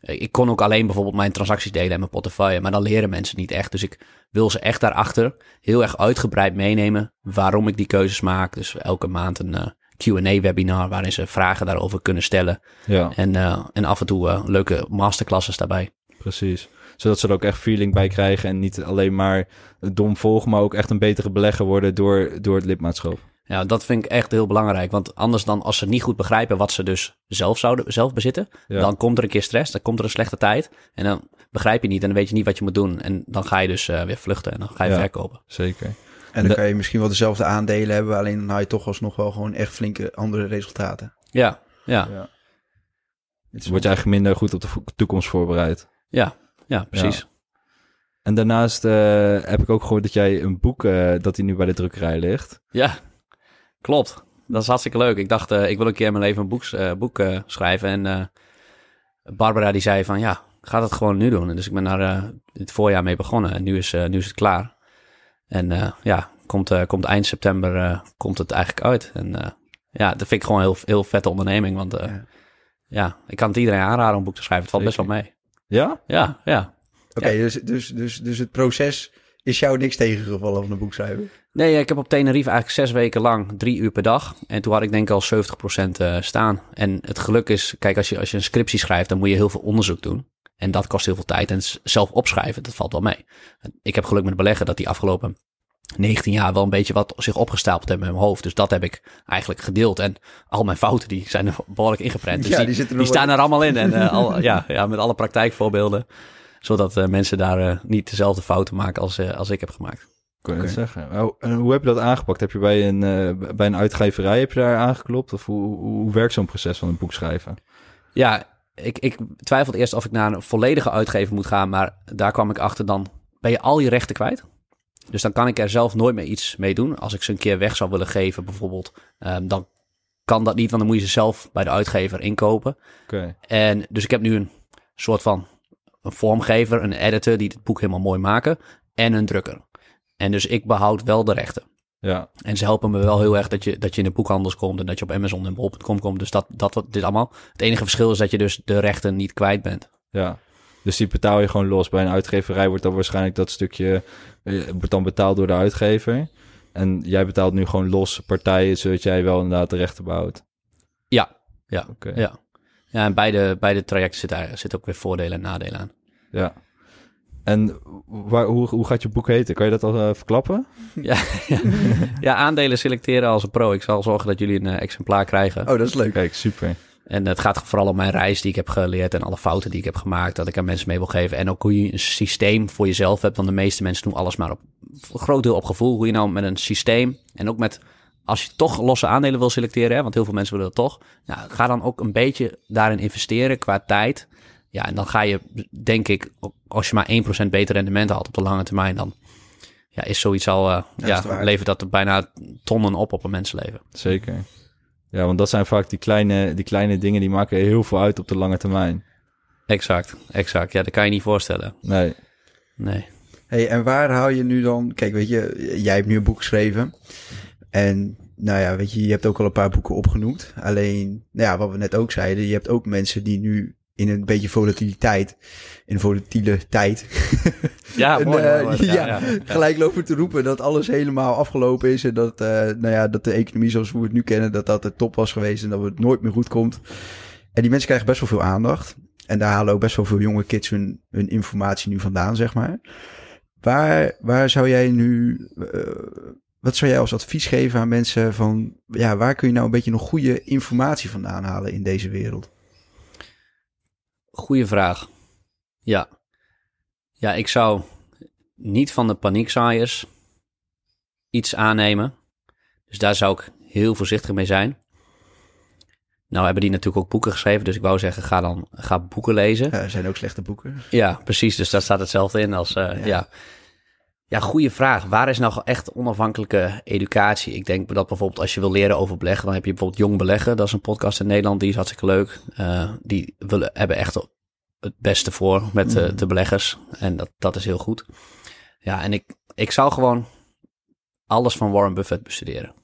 eh, Ik kon ook alleen bijvoorbeeld mijn transacties delen en mijn portefeuille. Maar dan leren mensen niet echt. Dus ik wil ze echt daarachter heel erg uitgebreid meenemen. Waarom ik die keuzes maak. Dus elke maand een eh, QA-webinar waarin ze vragen daarover kunnen stellen. Ja, En, en af en toe leuke masterclasses daarbij. precies. Zodat ze er ook echt feeling bij krijgen en niet alleen maar dom volgen, maar ook echt een betere belegger worden door, door het lidmaatschap. Ja, dat vind ik echt heel belangrijk. Want anders dan als ze niet goed begrijpen wat ze dus zelf zouden zelf bezitten, Ja. dan komt er een keer stress, dan komt er een slechte tijd. En dan begrijp je niet en dan weet je niet wat je moet doen. En dan ga je dus eh, weer vluchten en dan ga je Ja. verkopen. Zeker. En dan De- kan je misschien wel dezelfde aandelen hebben, alleen dan haal je toch alsnog wel gewoon echt flinke andere resultaten. Ja, ja, Ja. Word je eigenlijk minder goed op de toekomst voorbereid. ja, ja, precies. En daarnaast eh, heb ik ook gehoord dat jij een boek, eh, dat hij nu bij de drukkerij ligt. Ja, klopt. Dat is hartstikke leuk. Ik dacht, eh, ik wil een keer in mijn leven een boek, boek schrijven. En Barbara die zei van, ja, ga dat gewoon nu doen. En dus ik ben daar het voorjaar mee begonnen. En nu is, nu is het klaar. En ja, komt, komt eind september komt het eigenlijk uit. En ja, dat vind ik gewoon een heel, heel vette onderneming. Want Ja. ja. ik kan het iedereen aanraden om een boek te schrijven. Het valt best wel mee. Ja? Ja, ja. Oké, dus, dus, dus, dus het proces is jou niks tegengevallen van een boek schrijven? Nee, ik heb op Tenerife eigenlijk zes weken lang drie uur per dag. En toen had ik denk ik al 70% eh, staan. En het geluk is, kijk, als je, als je een scriptie schrijft, dan moet je heel veel onderzoek doen. En dat kost heel veel tijd. En zelf opschrijven, dat valt wel mee. Ik heb geluk met beleggen dat die afgelopen 19 jaar wel een beetje wat zich opgestapeld hebben in mijn hoofd. Dus dat heb ik eigenlijk gedeeld. En al mijn fouten, die zijn er behoorlijk ingeprent. Dus Ja, die, die zitten die er nog staan er allemaal in. En eh, al, ja, ja, met alle praktijkvoorbeelden. Zodat eh, mensen daar eh, niet dezelfde fouten maken als, eh, als ik heb gemaakt. Kon het Oké. zeggen. Oh, en hoe heb je dat aangepakt? Heb je bij een, eh, bij een uitgeverij heb je daar aangeklopt? Of hoe, hoe, hoe werkt zo'n proces van een boek schrijven? Ja, ik, ik twijfelde eerst of ik naar een volledige uitgever moet gaan, maar daar kwam ik achter dan ben je al je rechten kwijt. Dus dan kan ik er zelf nooit meer iets mee doen. Als ik ze een keer weg zou willen geven bijvoorbeeld, ehm, dan kan dat niet, want dan moet je ze zelf bij de uitgever inkopen. Oké. En dus ik heb nu een soort van een vormgever, een editor die het boek helemaal mooi maken en een drukker. En dus ik behoud wel de rechten. Ja, En ze helpen me wel heel erg dat je, dat je in de boekhandels komt en dat je op Amazon en bol.com komt. Dus dat, dat wat dit allemaal. Het enige verschil is dat je dus de rechten niet kwijt bent. ja. Dus die betaal je gewoon los. Bij een uitgeverij wordt dan waarschijnlijk dat stukje eh, wordt dan betaald door de uitgever. En jij betaalt nu gewoon los partijen, zodat jij wel inderdaad de rechten behoudt. Ja, ja, Oké. ja. Ja, en beide, beide trajecten zitten zit ook weer voordelen en nadelen aan. Ja. En waar, hoe, hoe gaat je boek heten? Kan je dat al eh, verklappen? Ja, ja. ja, aandelen selecteren als een pro. Ik zal zorgen dat jullie een eh, exemplaar krijgen. Oh, dat is leuk. Kijk, super. En het gaat vooral om mijn reis die ik heb geleerd en alle fouten die ik heb gemaakt, dat ik aan mensen mee wil geven. En ook hoe je een systeem voor jezelf hebt, want de meeste mensen doen alles maar op een groot deel op gevoel. Hoe je nou met een systeem en ook met, als je toch losse aandelen wil selecteren, hè, want heel veel mensen willen dat toch, ja, ga dan ook een beetje daarin investeren qua tijd. Ja, en dan ga je, denk ik, als je maar 1% beter rendement haalt op de lange termijn, dan ja, is zoiets al, eh, ja, levert dat bijna tonnen op op een mensenleven. Zeker. Ja, want dat zijn vaak die kleine, die kleine dingen die maken heel veel uit op de lange termijn. Exact, exact. Ja, dat kan je niet voorstellen. Nee. Nee. Hey, en waar haal je nu dan... Kijk, weet je, jij hebt nu een boek geschreven. En nou ja, weet je, je hebt ook al een paar boeken opgenoemd. Alleen, nou ja, wat we net ook zeiden, je hebt ook mensen die nu in een beetje volatiliteit, in volatiele tijd, Ja, En, mooi. eh, mooi, mooi. ja, Ja, ja. gelijk lopen te roepen dat alles helemaal afgelopen is. En dat, eh, nou ja, dat de economie zoals we het nu kennen, dat dat de top was geweest en dat het nooit meer goed komt. En die mensen krijgen best wel veel aandacht. En daar halen ook best wel veel jonge kids hun, hun informatie nu vandaan, zeg maar. waar, waar zou jij nu, eh, wat zou jij als advies geven aan mensen van, ja, waar kun je nou een beetje nog goede informatie vandaan halen in deze wereld? Goeie vraag. Ja. Ja, ik zou niet van de paniekzaaiers iets aannemen. Dus daar zou ik heel voorzichtig mee zijn. Nou hebben die natuurlijk ook boeken geschreven, dus ik wou zeggen, ga dan ga boeken lezen. Ja, er zijn ook slechte boeken. Ja, precies. Dus daar staat hetzelfde in als, eh, ja. ja. Goede vraag. Waar is nou echt onafhankelijke educatie? Ik denk dat bijvoorbeeld als je wil leren over beleggen, dan heb je bijvoorbeeld Jong Beleggen. Dat is een podcast in Nederland, die is hartstikke leuk. Eh, die willen, hebben echt het beste voor met eh, de beleggers. En dat, dat is heel goed. Ja, en ik, ik zou gewoon alles van Warren Buffett bestuderen.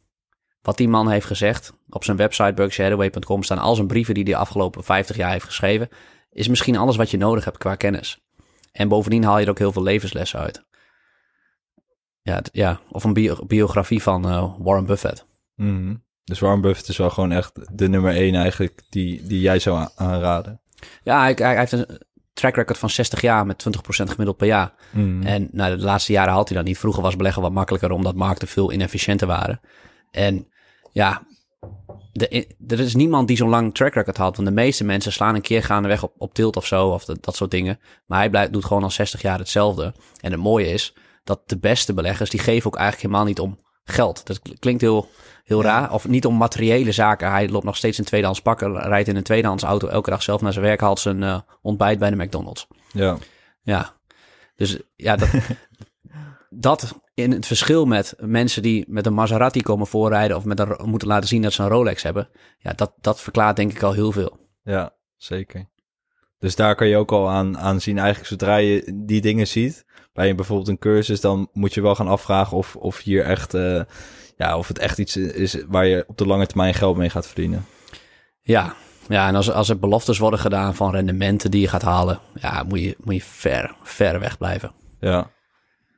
Wat die man heeft gezegd op zijn website berkshirehathaway.com staan al zijn brieven die hij de afgelopen 50 jaar heeft geschreven, is misschien alles wat je nodig hebt qua kennis. En bovendien haal je er ook heel veel levenslessen uit. Ja, ja of een biografie van uh, Warren Buffett. Mhm. Dus Warren Buffett is wel gewoon echt de nummer één eigenlijk die, die jij zou aanraden. Ja, hij, hij, heeft een track record van 60 jaar met 20% gemiddeld per jaar. Mhm. En nou, de laatste jaren had hij dat niet. Vroeger was beleggen wat makkelijker omdat markten veel inefficiënter waren. En ja, de, er is niemand die zo'n lang track record had. Want de meeste mensen slaan een keer gaandeweg op, op tilt of zo, of dat soort dingen. Maar hij blijft, doet gewoon al 60 jaar hetzelfde. En het mooie is dat de beste beleggers, die geven ook eigenlijk helemaal niet om geld. Dat klinkt heel, heel raar. Of niet om materiële zaken. Hij loopt nog steeds in tweedehands pakken, rijdt in een tweedehands auto elke dag zelf naar zijn werk, haalt zijn uh, ontbijt bij de McDonald's. Ja. Ja. Dus ja, dat, dat in het verschil met mensen die met een Maserati komen voorrijden of met een, moeten laten zien dat ze een Rolex hebben, ja, dat, dat verklaart denk ik al heel veel. Ja, zeker. Dus daar kan je ook al aan, aan zien, eigenlijk zodra je die dingen ziet, bij bijvoorbeeld een cursus, dan moet je wel gaan afvragen of, of hier echt, uh, ja, of het echt iets is waar je op de lange termijn geld mee gaat verdienen. Ja, ja, en als, als er beloftes worden gedaan van rendementen die je gaat halen, ja, moet je, moet je ver, ver weg blijven. Ja.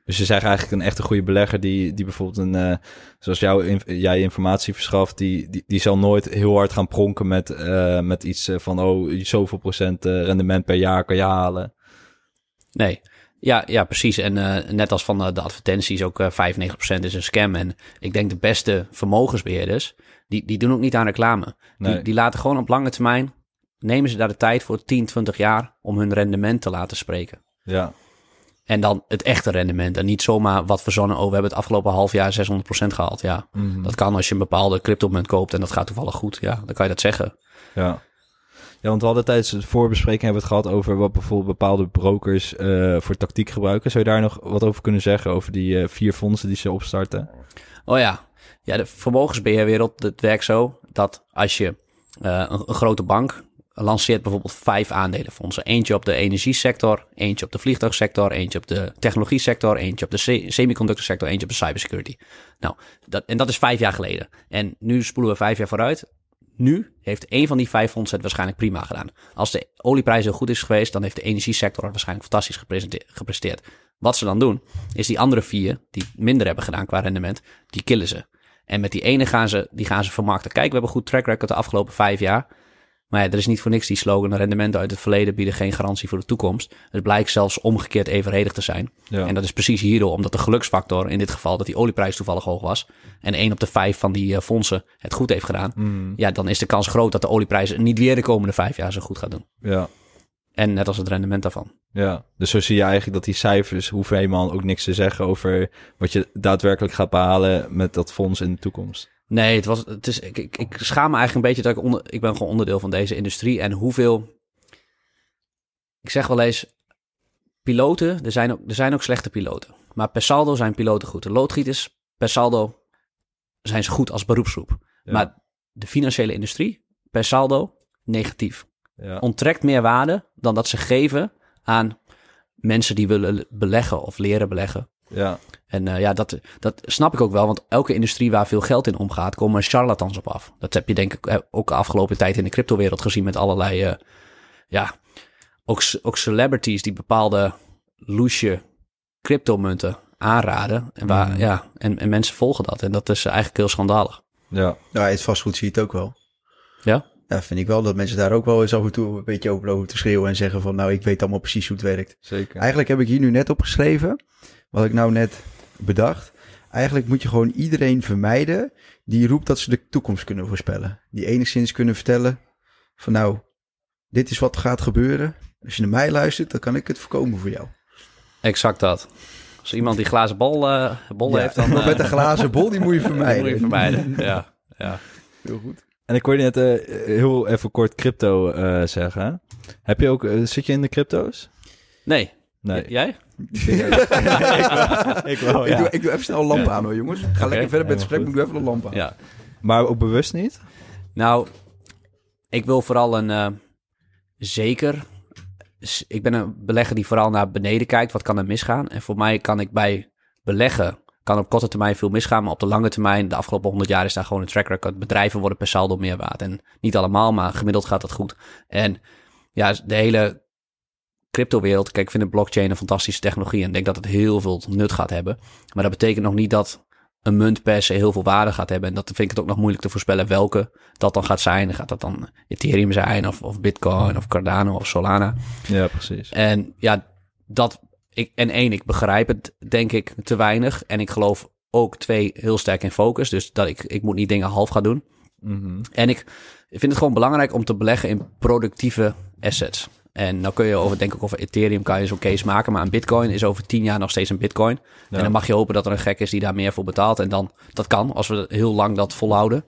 Dus je zegt eigenlijk een echte goede belegger die, die bijvoorbeeld een, uh, zoals jou, jij informatie verschaft, die, die, die zal nooit heel hard gaan pronken met, uh, met iets van, oh, zoveel procent rendement per jaar kan je halen. Nee, ja, ja precies. En uh, net als van de advertenties, ook 95% is een scam. En ik denk de beste vermogensbeheerders, die, die doen ook niet aan reclame. Nee. Die, die laten gewoon op lange termijn, nemen ze daar de tijd voor 10, 20 jaar om hun rendement te laten spreken. Ja. En dan het echte rendement. En niet zomaar wat verzonnen. Oh, we hebben het afgelopen half jaar 600% gehaald. Ja, Mhm. dat kan als je een bepaalde cryptomunt koopt en dat gaat toevallig goed. Ja, dan kan je dat zeggen. Ja. Ja, want we hadden tijdens het voorbespreking hebben we het gehad over wat bijvoorbeeld bepaalde brokers uh, voor tactiek gebruiken. Zou je daar nog wat over kunnen zeggen? Over die uh, vier fondsen die ze opstarten? Oh ja, ja de vermogensbeheerwereld, het werkt zo dat als je uh, een, een grote bank lanceert bijvoorbeeld vijf aandelenfondsen. Eentje op de energiesector, eentje op de vliegtuigsector, eentje op de technologie sector, eentje op de semiconductor sector, eentje op de cybersecurity. Nou, dat, en dat is vijf jaar geleden. En nu spoelen we vijf jaar vooruit. Nu heeft een van die vijf fondsen het waarschijnlijk prima gedaan. Als de olieprijs heel goed is geweest, dan heeft de energiesector het waarschijnlijk fantastisch gepresteerd. Wat ze dan doen, is die andere vier, die minder hebben gedaan qua rendement, die killen ze. En met die ene gaan ze, die gaan ze vermarkten. Kijk, we hebben goed track record de afgelopen vijf jaar. Maar ja, er is niet voor niks die slogan: rendementen uit het verleden bieden geen garantie voor de toekomst. Het blijkt zelfs omgekeerd evenredig te zijn. Ja. En dat is precies hierdoor, omdat de geluksfactor in dit geval dat die olieprijs toevallig hoog was. En één op de vijf van die uh, fondsen het goed heeft gedaan. Mm. Ja, dan is de kans groot dat de olieprijs niet weer de komende vijf jaar zo goed gaat doen. Ja. En net als het rendement daarvan. Ja, dus zo zie je eigenlijk dat die cijfers hoeven helemaal ook niks te zeggen over wat je daadwerkelijk gaat behalen met dat fonds in de toekomst. Nee, het was, het is, ik, ik, ik schaam me eigenlijk een beetje dat ik onder, ik ben gewoon onderdeel van deze industrie en hoeveel, ik zeg wel eens, piloten, er zijn ook, er zijn ook slechte piloten, maar per saldo zijn piloten goed. De loodgieters, per saldo zijn ze goed als beroepsgroep. Ja. Maar de financiële industrie, per saldo, negatief. Ja. Onttrekt meer waarde dan dat ze geven aan mensen die willen beleggen of leren beleggen. Ja. En uh, ja, dat, dat snap ik ook wel, want elke industrie waar veel geld in omgaat, komen charlatans op af. Dat heb je denk ik ook de afgelopen tijd in de cryptowereld gezien met allerlei, uh, ja, ook, ook celebrities die bepaalde loesje cryptomunten aanraden. En, waar, Mm. ja, en, en mensen volgen dat. En dat is eigenlijk heel schandalig. Ja. Nou, het vastgoed zie je het ook wel. Ja? Ja, vind ik wel dat mensen daar ook wel eens af en toe een beetje over lopen te schreeuwen en zeggen van nou, ik weet allemaal precies hoe het werkt. Zeker. Eigenlijk heb ik hier nu net opgeschreven wat ik nou net bedacht. Eigenlijk moet je gewoon iedereen vermijden die roept dat ze de toekomst kunnen voorspellen. Die enigszins kunnen vertellen van nou, dit is wat gaat gebeuren. Als je naar mij luistert, dan kan ik het voorkomen voor jou. Exact dat. Als iemand die glazen bal, eh bol Ja, heeft, dan eh, met een glazen bol, die moet je die vermijden. moet je vermijden. Ja, ja. Heel goed. En ik hoorde net eh, heel even kort crypto eh, zeggen. Heb je ook, eh, zit je in de crypto's? Nee. Nee. J- Jij? ik wel, Ik, doe, ik doe even snel een lamp Ja. aan hoor jongens. Ga lekker verder met het gesprek, maar ik doe even een lamp aan. Ja. Maar ook bewust niet? Nou, ik wil vooral een eh, zeker. Ik ben een belegger die vooral naar beneden kijkt. Wat kan er misgaan? En voor mij kan ik bij beleggen. Kan op korte termijn veel misgaan, maar op de lange termijn, de afgelopen 100 jaar, is daar gewoon een track record. Bedrijven worden per saldo meer waard. En niet allemaal, maar gemiddeld gaat dat goed. En ja, de hele cryptowereld. Kijk, ik vind de blockchain een fantastische technologie en denk dat het heel veel nut gaat hebben. Maar dat betekent nog niet dat een munt per se heel veel waarde gaat hebben. En dat vind ik het ook nog moeilijk te voorspellen welke dat dan gaat zijn. Gaat dat dan Ethereum zijn of, of Bitcoin of Cardano of Solana? Ja, precies. En ja, dat. Ik, en één, ik begrijp het denk ik te weinig. En ik geloof ook twee heel sterk in focus. Dus dat ik, ik moet niet dingen half gaan doen. Mhm. En ik vind het gewoon belangrijk om te beleggen in productieve assets. En nou kun je over, denk ik, over Ethereum kan je zo'n case maken. Maar een Bitcoin is over tien jaar nog steeds een Bitcoin. Ja. En dan mag je hopen dat er een gek is die daar meer voor betaalt. En dan, dat kan, als we heel lang dat volhouden.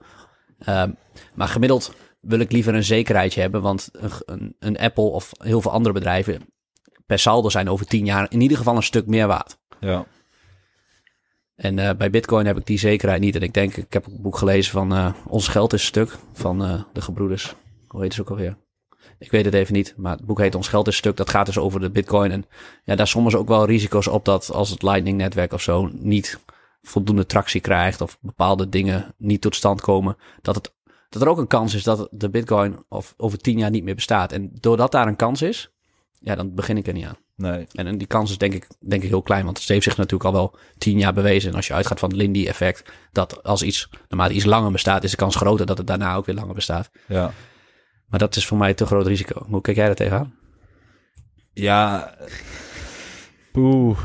Ehm, maar gemiddeld wil ik liever een zekerheidje hebben. Want een, een, een Apple of heel veel andere bedrijven per saldo zijn over tien jaar in ieder geval een stuk meer waard. Ja. En eh, bij Bitcoin heb ik die zekerheid niet. En ik denk, ik heb een boek gelezen van eh, Ons Geld is Stuk van eh, de gebroeders. Hoe heet ze ook alweer? Ik weet het even niet, maar het boek heet Ons Geld is Stuk. Dat gaat dus over de Bitcoin. En ja, daar sommen ze ook wel risico's op dat als het Lightning-netwerk of zo niet voldoende tractie krijgt of bepaalde dingen niet tot stand komen, dat, het, dat er ook een kans is dat de Bitcoin of over tien jaar niet meer bestaat. En doordat daar een kans is, ja, dan begin ik er niet aan. Nee. En, en die kans is denk ik, denk ik heel klein, want het heeft zich natuurlijk al wel tien jaar bewezen. En als je uitgaat van het Lindy-effect, dat als iets naarmate iets langer bestaat, is de kans groter dat het daarna ook weer langer bestaat. Ja. Maar dat is voor mij te groot risico. Hoe kijk jij daar tegenaan? Ja. Oeh.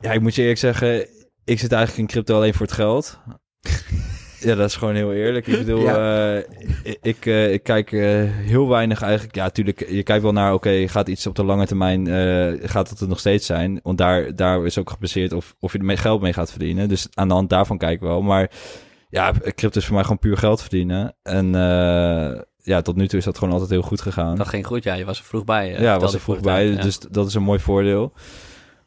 Ja, ik moet je eerlijk zeggen, ik zit eigenlijk in crypto alleen voor het geld. Ja, dat is gewoon heel eerlijk. Ik bedoel, Ja. eh, ik, ik, eh, ik kijk eh, heel weinig eigenlijk. Ja, natuurlijk, je kijkt wel naar, oké, gaat iets op de lange termijn, gaat het er nog steeds zijn? Want daar, daar is ook gebaseerd of, of je er geld mee gaat verdienen. Dus aan de hand daarvan kijk ik wel. Maar ja, crypto is voor mij gewoon puur geld verdienen. En ja, tot nu toe is dat gewoon altijd heel goed gegaan. Dat ging goed, ja. Je was er vroeg bij. eh, Ja, was er vroeg bij, tijd, ja. dus dat is een mooi voordeel.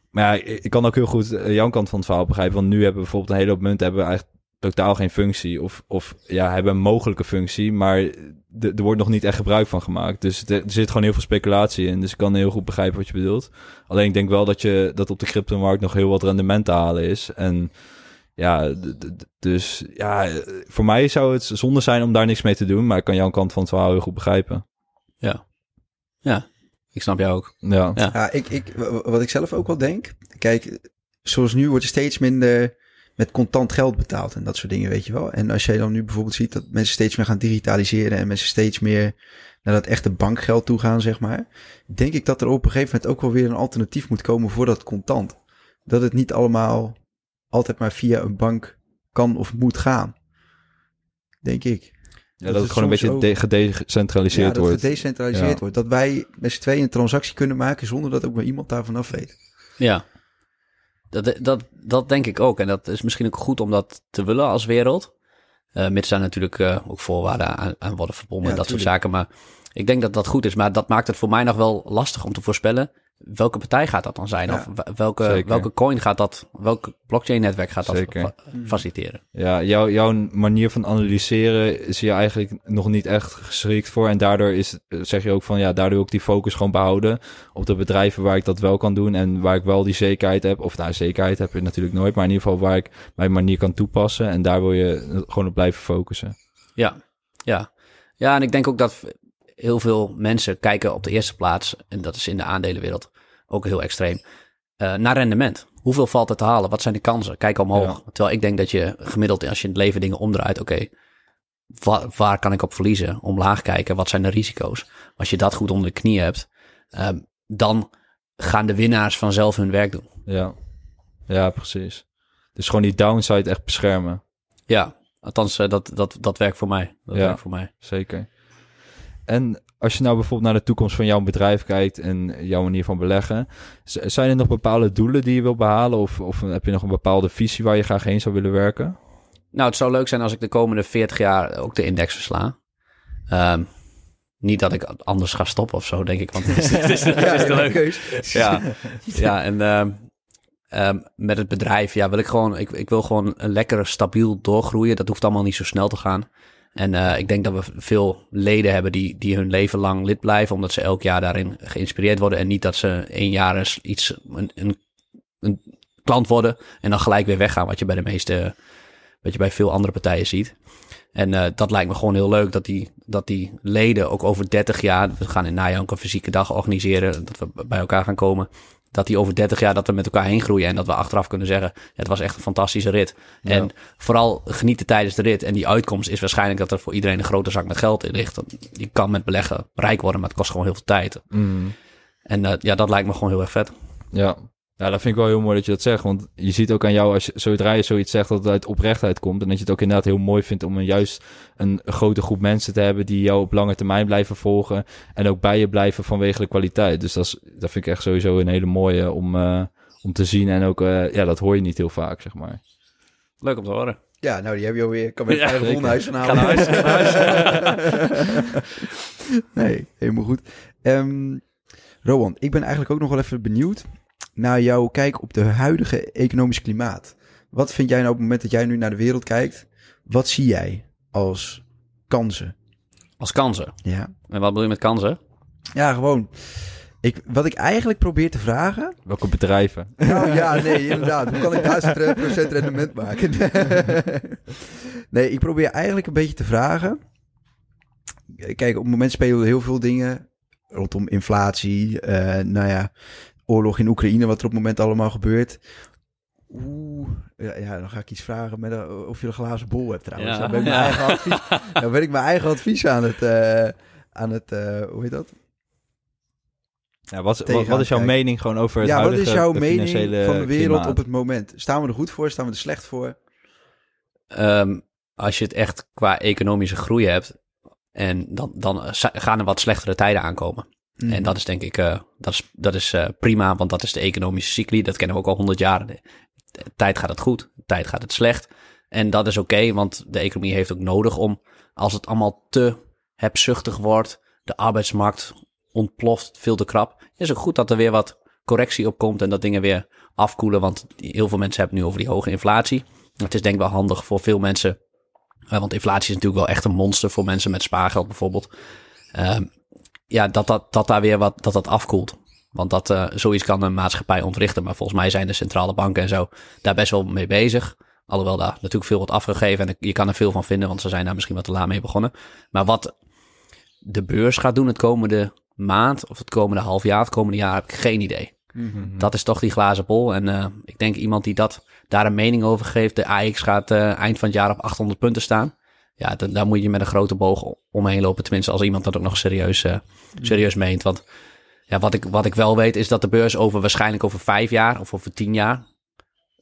Maar ja, ik kan ook heel goed eh, jouw kant van het verhaal begrijpen. Want nu hebben we bijvoorbeeld een hele hoop munten hebben eigenlijk totaal geen functie. Of, of ja, hebben een mogelijke functie, maar de- er wordt nog niet echt gebruik van gemaakt. Dus er, er zit gewoon heel veel speculatie in. Dus ik kan heel goed begrijpen wat je bedoelt. Alleen ik denk wel dat, je, dat op de cryptomarkt nog heel wat rendement te halen is. En ja, dus ja, voor mij zou het zonde zijn om daar niks mee te doen. Maar ik kan jouw kant van het verhaal heel goed begrijpen. Ja. Ja, ik snap jou ook. Ja, Ja. Ja, ik, ik, wat ik zelf ook wel denk. Kijk, zoals nu wordt er steeds minder met contant geld betaald en dat soort dingen, weet je wel. En als jij dan nu bijvoorbeeld ziet dat mensen steeds meer gaan digitaliseren en mensen steeds meer naar dat echte bankgeld toe gaan, zeg maar. Denk ik dat er op een gegeven moment ook wel weer een alternatief moet komen voor dat contant. Dat het niet allemaal altijd maar via een bank kan of moet gaan. Denk ik. Ja, dat, het gewoon een beetje gedecentraliseerd ja, dat wordt. gedecentraliseerd Ja. wordt. Dat wij met z'n tweeën een transactie kunnen maken zonder dat ook maar iemand daarvan af weet. Ja. Dat, dat, dat denk ik ook. En dat is misschien ook goed om dat te willen als wereld. Eh mits daar natuurlijk eh, ook voorwaarden aan, aan worden verbonden. Ja, dat soort zaken. Maar ik denk dat dat goed is. Maar dat maakt het voor mij nog wel lastig om te voorspellen. Welke partij gaat dat dan zijn? Ja, of welke, zeker. welke coin gaat dat, welk blockchain-netwerk gaat dat Zeker. fa- faciliteren? Ja, jouw, jouw manier van analyseren is je eigenlijk nog niet echt geschikt voor. En daardoor is, zeg je ook van ja, daardoor ook die focus gewoon behouden op de bedrijven waar ik dat wel kan doen. En waar ik wel die zekerheid heb. Of nou, zekerheid heb je natuurlijk nooit. Maar in ieder geval waar ik mijn manier kan toepassen. En daar wil je gewoon op blijven focussen. Ja, ja. Ja, en ik denk ook dat heel veel mensen kijken op de eerste plaats, en dat is in de aandelenwereld ook heel extreem, eh, naar rendement. Hoeveel valt er te halen? Wat zijn de kansen? Kijk omhoog. Terwijl ik denk dat je gemiddeld, als je in het leven dingen omdraait, oké, wa- waar kan ik op verliezen? Omlaag kijken, wat zijn de risico's? Als je dat goed onder de knie hebt, ehm, dan gaan de winnaars vanzelf hun werk doen. Ja. Ja, precies. Dus gewoon die downside echt beschermen. Ja, althans, eh, dat, dat, dat werkt voor mij. Dat Ja. werkt voor mij. Zeker. En als je nou bijvoorbeeld naar de toekomst van jouw bedrijf kijkt en jouw manier van beleggen, zijn er nog bepaalde doelen die je wil behalen? Of, of heb je nog een bepaalde visie waar je graag heen zou willen werken? Nou, het zou leuk zijn als ik de komende 40 jaar ook de index versla. Ehm, niet dat ik anders ga stoppen of zo, denk ik. Want het is, het is, het is keus. Ja, ja en ehm, ehm, met het bedrijf ja, wil ik gewoon... Ik, ik wil gewoon een lekker stabiel doorgroeien. Dat hoeft allemaal niet zo snel te gaan. En eh, ik denk dat we veel leden hebben die, die hun leven lang lid blijven... omdat ze elk jaar daarin geïnspireerd worden... en niet dat ze één jaar eens iets, een, een, klant worden... en dan gelijk weer weggaan, wat je bij de meeste... wat je bij veel andere partijen ziet. En eh, dat lijkt me gewoon heel leuk, dat die, dat die leden ook over 30 jaar... we gaan in najaar ook een fysieke dag organiseren... dat we bij elkaar gaan komen... dat die over 30 jaar dat we met elkaar heen groeien... en dat we achteraf kunnen zeggen... het was echt een fantastische rit. En vooral genieten tijdens de rit. En die uitkomst is waarschijnlijk dat er voor iedereen een grote zak met geld in ligt. Je kan met beleggen rijk worden, maar het kost gewoon heel veel tijd. En eh, ja, dat lijkt me gewoon heel erg vet. Ja. Ja, dat vind ik wel heel mooi dat je dat zegt. Want je ziet ook aan jou, als je, zodra je zoiets zegt, dat het uit oprechtheid komt. En dat je het ook inderdaad heel mooi vindt om een, juist een grote groep mensen te hebben die jou op lange termijn blijven volgen. En ook bij je blijven vanwege de kwaliteit. Dus dat, is, dat vind ik echt sowieso een hele mooie om, eh, om te zien. En ook, eh, ja, dat hoor je niet heel vaak, zeg maar. Leuk om te horen. Ja, nou, die heb je alweer. Kan weer Ja, naar huis gaan Ga halen. huis, nee, helemaal goed. Ehm Rowan, ik ben eigenlijk ook nog wel even benieuwd naar jouw kijk op de huidige economisch klimaat. Wat vind jij nou op het moment dat jij nu naar de wereld kijkt? Wat zie jij als kansen? Als kansen. Ja, En wat bedoel je met kansen? ja gewoon. Ik, wat ik eigenlijk probeer te vragen. Welke bedrijven? Nou ja, nee, inderdaad. Hoe kan ik 1000% rendement maken? nee, ik probeer eigenlijk een beetje te vragen. Kijk, op het moment spelen heel veel dingen rondom inflatie. eh, nou ja, oorlog in Oekraïne, wat er op het moment allemaal gebeurt. Oeh, ja, ja, dan ga ik iets vragen met een- of je een glazen bol hebt trouwens. Ja. Dan, ben ik mijn Ja. eigen advies, dan ben ik mijn eigen advies aan het, eh, aan het eh, hoe heet dat? Ja, wat, wat, wat is jouw mening gewoon over het Ja, wat huidige is jouw eh, mening van de wereld klimaat? op het moment? Staan we er goed voor? Staan we er slecht voor? Ehm, als je het echt qua economische groei hebt... en dan, dan eh, gaan er wat slechtere tijden aankomen. Mhm. En dat is denk ik eh, dat is, dat is eh, prima, want dat is de economische cycli. Dat kennen we ook al honderd jaar. De, de tijd gaat het goed, de tijd gaat het slecht. En dat is oké, want de economie heeft ook nodig om, als het allemaal te hebzuchtig wordt, de arbeidsmarkt ontploft, veel te krap, is het goed dat er weer wat correctie op komt en dat dingen weer afkoelen. Want heel veel mensen hebben het nu over die hoge inflatie. Het is denk ik wel handig voor veel mensen, eh, want inflatie is natuurlijk wel echt een monster voor mensen met spaargeld bijvoorbeeld. Ehm, ja, dat, dat, dat daar weer wat, dat dat afkoelt. Want dat, eh, zoiets kan een maatschappij ontwrichten. Maar volgens mij zijn de centrale banken en zo daar best wel mee bezig. Alhoewel daar natuurlijk veel wordt afgegeven. En je kan er veel van vinden, want ze zijn daar misschien wat te laat mee begonnen. Maar wat de beurs gaat doen het komende maand, of het komende half jaar, het komende jaar, heb ik geen idee. Dat is toch die glazen bol. En eh, ik denk iemand die dat, daar een mening over geeft. De AX gaat eh, eind van het jaar op 800 punten staan. Ja, dan, daar moet je met een grote boog omheen lopen. Tenminste, als iemand dat ook nog serieus, eh, serieus meent. Want ja, wat, ik, wat ik wel weet is dat de beurs over waarschijnlijk over vijf jaar of over tien jaar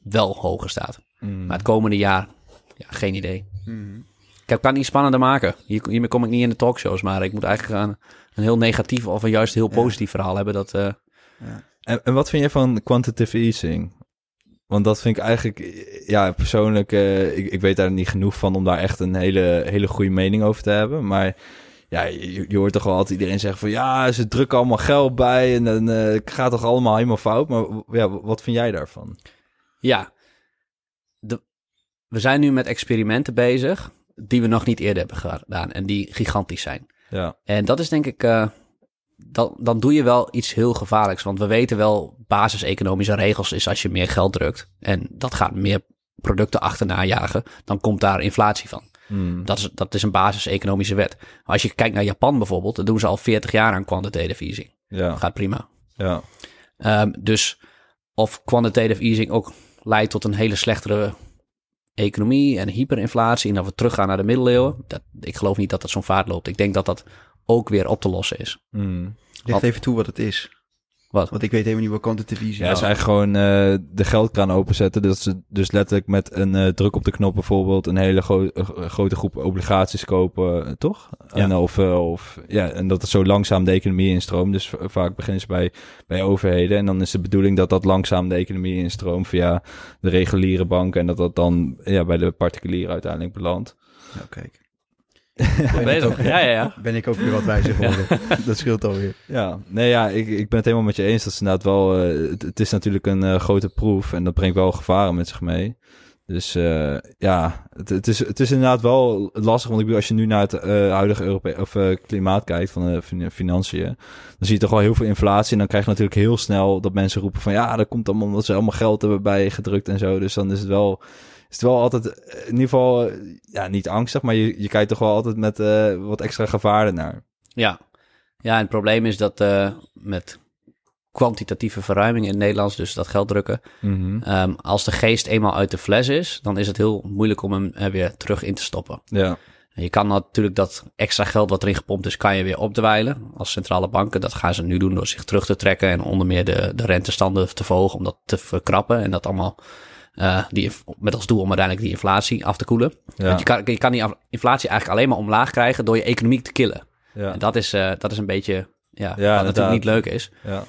wel hoger staat. Mm. Maar het komende jaar, ja, geen idee. Ik heb, kan het niet spannender maken. Hier, hiermee kom ik niet in de talkshows, maar ik moet eigenlijk een, een heel negatief of een juist heel Ja. positief verhaal hebben. Dat, eh, En, en wat vind je van quantitative easing? Want dat vind ik eigenlijk, ja, persoonlijk, eh, ik, ik weet daar niet genoeg van om daar echt een hele, hele goede mening over te hebben. Maar ja, je, je hoort toch wel altijd iedereen zeggen van ja, ze drukken allemaal geld bij en dan eh, gaat toch allemaal helemaal fout. Maar ja, wat vind jij daarvan? Ja, de, we zijn nu met experimenten bezig die we nog niet eerder hebben gedaan en die gigantisch zijn. Ja, En dat is denk ik, eh, dan, dan doe je wel iets heel gevaarlijks. Want we weten wel, basis-economische regels is als je meer geld drukt en dat gaat meer producten achterna jagen, dan komt daar inflatie van. Mm. Dat is, dat is een basis-economische wet. Maar als je kijkt naar Japan bijvoorbeeld, dan doen ze al 40 jaar aan quantitative easing. ja, Gaat prima. ja. Ehm, dus of quantitative easing ook leidt tot een hele slechtere economie en hyperinflatie en dat we teruggaan naar de middeleeuwen. Dat, ik geloof niet dat dat zo'n vaart loopt. Ik denk dat dat ook weer op te lossen is. Mm. Leg even toe wat het is. Wat? Want ik weet helemaal niet wat quantitative easing Ja, is. ze eigenlijk gewoon eh, de geldkraan openzetten. Dat ze dus letterlijk met een eh, druk op de knop bijvoorbeeld een hele gro- eh, grote groep obligaties kopen, toch? En, of, of, ja, en dat het zo langzaam de economie instroomt. Dus vaak beginnen ze bij, bij overheden. En dan is de bedoeling dat dat langzaam de economie instroomt via de reguliere banken. En dat dat dan ja, bij de particulieren uiteindelijk belandt. Nou, kijk. Bezig. Ja, ja, ja. Ben ik ook weer wat wijzer geworden. dat scheelt alweer. Ja, nee, ja, ik, ik ben het helemaal met je eens. Dat is inderdaad wel. eh, het, het is natuurlijk een eh, grote proef en dat brengt wel gevaren met zich mee. Dus eh, ja, het, het, is, het is inderdaad wel lastig. Want ik bedoel, als je nu naar het eh, huidige Europe of, eh, klimaat kijkt van de fin- financiën, dan zie je toch wel heel veel inflatie. En dan krijg je natuurlijk heel snel dat mensen roepen van ja, dat komt allemaal omdat ze allemaal geld hebben bijgedrukt en zo. Dus dan is het wel. Is het wel altijd, eh, in ieder geval, eh, ja, niet angstig, maar je, je kijkt toch wel altijd met eh, wat extra gevaar ernaar. Ja. ja, en het probleem is dat met kwantitatieve verruiming in het Nederlands, dus dat geld drukken, ehm, als de geest eenmaal uit de fles is, dan is het heel moeilijk om hem er weer terug in te stoppen. Ja. En je kan natuurlijk dat extra geld wat erin gepompt is, kan je weer opdwijlen als centrale banken. Dat gaan ze nu doen door zich terug te trekken en onder meer de, de rentestanden te verhogen om dat te verkrappen. En dat allemaal eh, die, met als doel om uiteindelijk die inflatie af te koelen. Ja. Want je kan, je kan die inflatie eigenlijk alleen maar omlaag krijgen door je economie te killen. Ja. En dat is, eh, dat is een beetje, ja, wat inderdaad. natuurlijk niet leuk is. ja.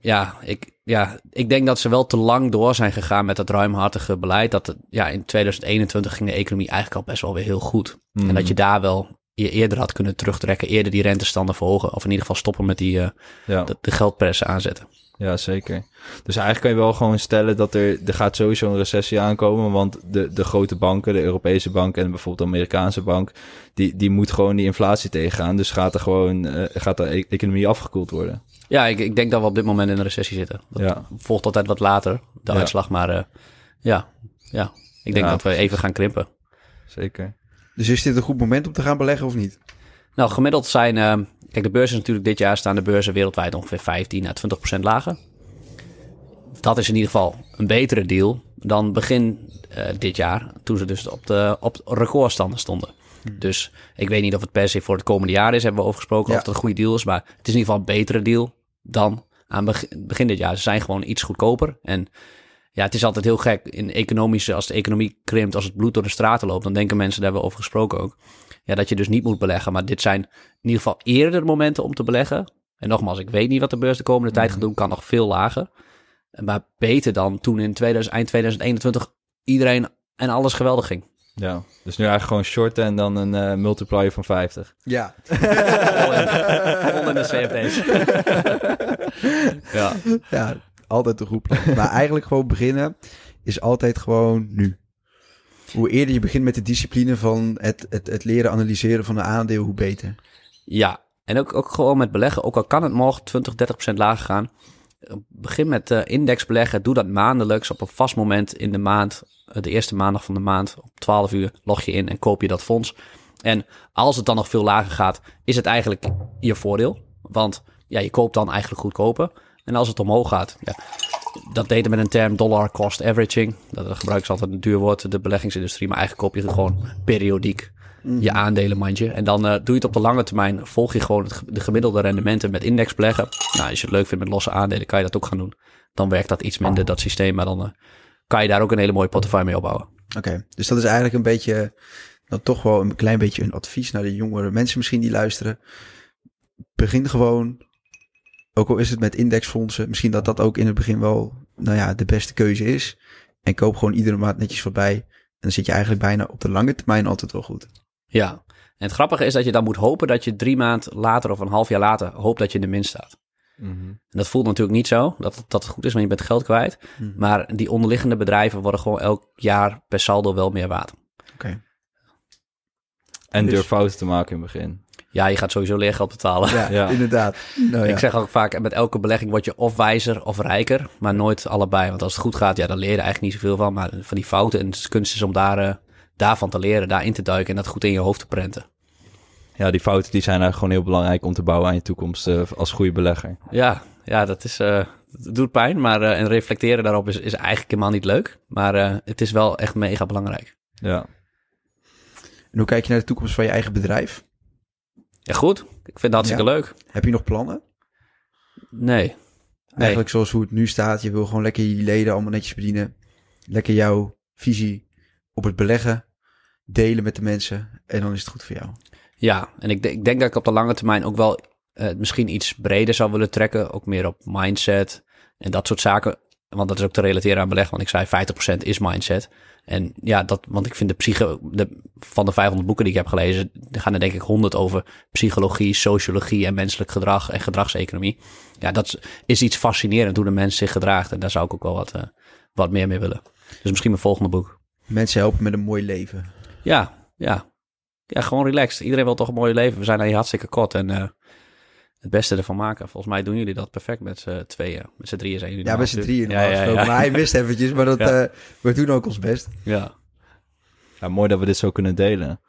Ja ik, ja, ik denk dat ze wel te lang door zijn gegaan met dat ruimhartige beleid. Dat het, ja, in 2021 ging de economie eigenlijk al best wel weer heel goed. Mhm. En dat je daar wel je eerder had kunnen terugtrekken, eerder die rentestanden verhogen. Of in ieder geval stoppen met die, Ja. de, de geldpressen aanzetten. Ja, zeker. Dus eigenlijk kan je wel gewoon stellen dat er, er gaat sowieso een recessie aankomen. Want de, de grote banken, de Europese bank en bijvoorbeeld de Amerikaanse bank, die, die moet gewoon die inflatie tegengaan. Dus gaat er gewoon eh, gaat de e- economie afgekoeld worden. Ja, ik, ik denk dat we op dit moment in een recessie zitten. Dat Ja. volgt altijd wat later, de Ja. uitslag. Maar eh, ja, ja, ik denk Ja, dat we even gaan krimpen. Zeker. Dus is dit een goed moment om te gaan beleggen of niet? Nou, gemiddeld zijn... eh, kijk, de beurzen natuurlijk dit jaar staan de beurzen wereldwijd ongeveer 15 à 20 procent lager. Dat is in ieder geval een betere deal dan begin eh, dit jaar, toen ze dus op, de, op recordstanden stonden. Dus ik weet niet of het per se voor het komende jaar is, hebben we over gesproken, Ja. of het een goede deal is. Maar het is in ieder geval een betere deal dan aan begin, begin dit jaar. Ze zijn gewoon iets goedkoper. En ja, het is altijd heel gek in economische, als de economie krimpt, als het bloed door de straten loopt, dan denken mensen, daar hebben we over gesproken ook, ja, dat je dus niet moet beleggen. Maar dit zijn in ieder geval eerder momenten om te beleggen. En nogmaals, ik weet niet wat de beurs de komende tijd gaat doen, kan nog veel lager. Maar beter dan toen in 2000, eind 2021 iedereen en alles geweldig ging. Ja. Dus nu eigenlijk gewoon shorten en dan een eh, multiplier van 50. Ja. Vol in de CFD's. ja. ja, altijd een goed plan. Maar eigenlijk gewoon beginnen is altijd gewoon nu. Hoe eerder je begint met de discipline van het, het, het leren analyseren van een aandeel, hoe beter. Ja, en ook, ook gewoon met beleggen. Ook al kan het morgen 20, 30 procent lager gaan. Begin met eh index beleggen. Doe dat maandelijks op een vast moment in de maand. eh, De eerste maandag van de maand. Op 12 uur log je in en koop je dat fonds. En als het dan nog veel lager gaat, is het eigenlijk je voordeel. Want ja, je koopt dan eigenlijk goedkoper. En als het omhoog gaat, ja, dat deden met een term dollar cost averaging. Dat gebruiken ze altijd een duur woord, de beleggingsindustrie. Maar eigenlijk koop je gewoon periodiek je aandelenmandje. En dan eh, doe je het op de lange termijn. Volg je gewoon het, de gemiddelde rendementen met index beleggen. Nou, als je het leuk vindt met losse aandelen, kan je dat ook gaan doen. Dan werkt dat iets minder, dat systeem. Maar dan eh, kan je daar ook een hele mooie portefeuille mee opbouwen. Oké, dus dat is eigenlijk een beetje, dan toch wel een klein beetje een advies naar de jongere mensen misschien die luisteren. Begin gewoon, ook al is het met indexfondsen, misschien dat dat ook in het begin wel, nou ja, de beste keuze is. En koop gewoon iedere maand netjes voorbij. En dan zit je eigenlijk bijna op de lange termijn altijd wel goed. Ja. En het grappige is dat je dan moet hopen dat je drie maand later of een half jaar later hoopt dat je in de min staat. En dat voelt natuurlijk niet zo, dat, het- dat het goed is, want je bent geld kwijt. Hmm. Maar die onderliggende bedrijven worden gewoon elk jaar per saldo wel meer waard. Oké. En Dus- durf fouten te maken in het begin. Ja, je gaat sowieso leergeld betalen. Ja, Ja. inderdaad. Nou, ja. Ik zeg ook vaak, met elke belegging word je of wijzer of rijker, maar nooit allebei. Want als het goed gaat, ja, dan leer je er eigenlijk niet zoveel van. Maar van die fouten, en de kunst is om daar, eh, daarvan te leren, daarin te duiken en dat goed in je hoofd te prenten. Ja, die fouten die zijn eigenlijk gewoon heel belangrijk om te bouwen aan je toekomst eh, als goede belegger. Ja, ja dat is, eh, het doet pijn, maar eh, en reflecteren daarop is, is eigenlijk helemaal niet leuk. Maar eh, het is wel echt mega belangrijk. Ja. En hoe kijk je naar de toekomst van je eigen bedrijf? Ja, goed. Ik vind het hartstikke leuk. Heb je nog plannen? Nee. Eigenlijk zoals hoe het nu staat. Je wil gewoon lekker je leden allemaal netjes bedienen. Lekker jouw visie op het beleggen delen met de mensen. En dan is het goed voor jou. Ja, en ik, denk- ik denk dat ik op de lange termijn ook wel eh, misschien iets breder zou willen trekken. Ook meer op mindset en dat soort zaken. Want dat is ook te relateren aan beleg. Want ik zei 50% is mindset. En ja, dat, want ik vind de psycho, de, van de 500 boeken die ik heb gelezen, gaan er denk ik 100 over psychologie, sociologie en menselijk gedrag en gedragseconomie. Ja, dat is, is iets fascinerend hoe de mens zich gedraagt. En daar zou ik ook wel wat, eh, wat meer mee willen. Dus misschien mijn volgende boek. Mensen helpen met een mooi leven. Ja, ja. Ja, gewoon relaxed. Iedereen wil toch een mooi leven. We zijn hier hartstikke kort en eh, het beste ervan maken. Volgens mij doen jullie dat perfect met z'n tweeën. Met z'n drieën zijn jullie Ja, met z'n drieën Ja, ja, ja. Maar hij mist eventjes. Maar dat, Ja. eh, we doen ook ons best. Ja. Ja, mooi dat we dit zo kunnen delen.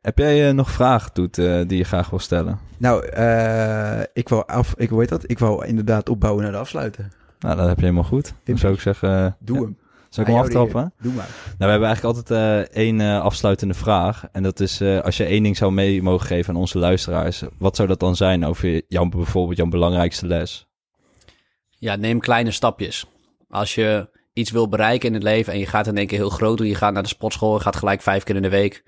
Heb jij eh, nog vragen, Toet, eh, die je graag wil stellen? Nou, eh, ik wou af, ik weet dat, ik wou inderdaad opbouwen naar de afsluiten. Nou, dat heb je helemaal goed. Dan Tim. zou ik zeggen... Doe ja. hem. Zal ik hem aftrappen? Doe maar. Nou, we hebben eigenlijk altijd eh, één eh, afsluitende vraag. En dat is, eh, als je één ding zou mee mogen geven aan onze luisteraars, wat zou dat dan zijn over jouw, bijvoorbeeld jouw belangrijkste les? ja, neem kleine stapjes. Als je iets wil bereiken in het leven en je gaat in één keer heel groot doen. Je gaat naar de sportschool, je gaat gelijk vijf keer in de week.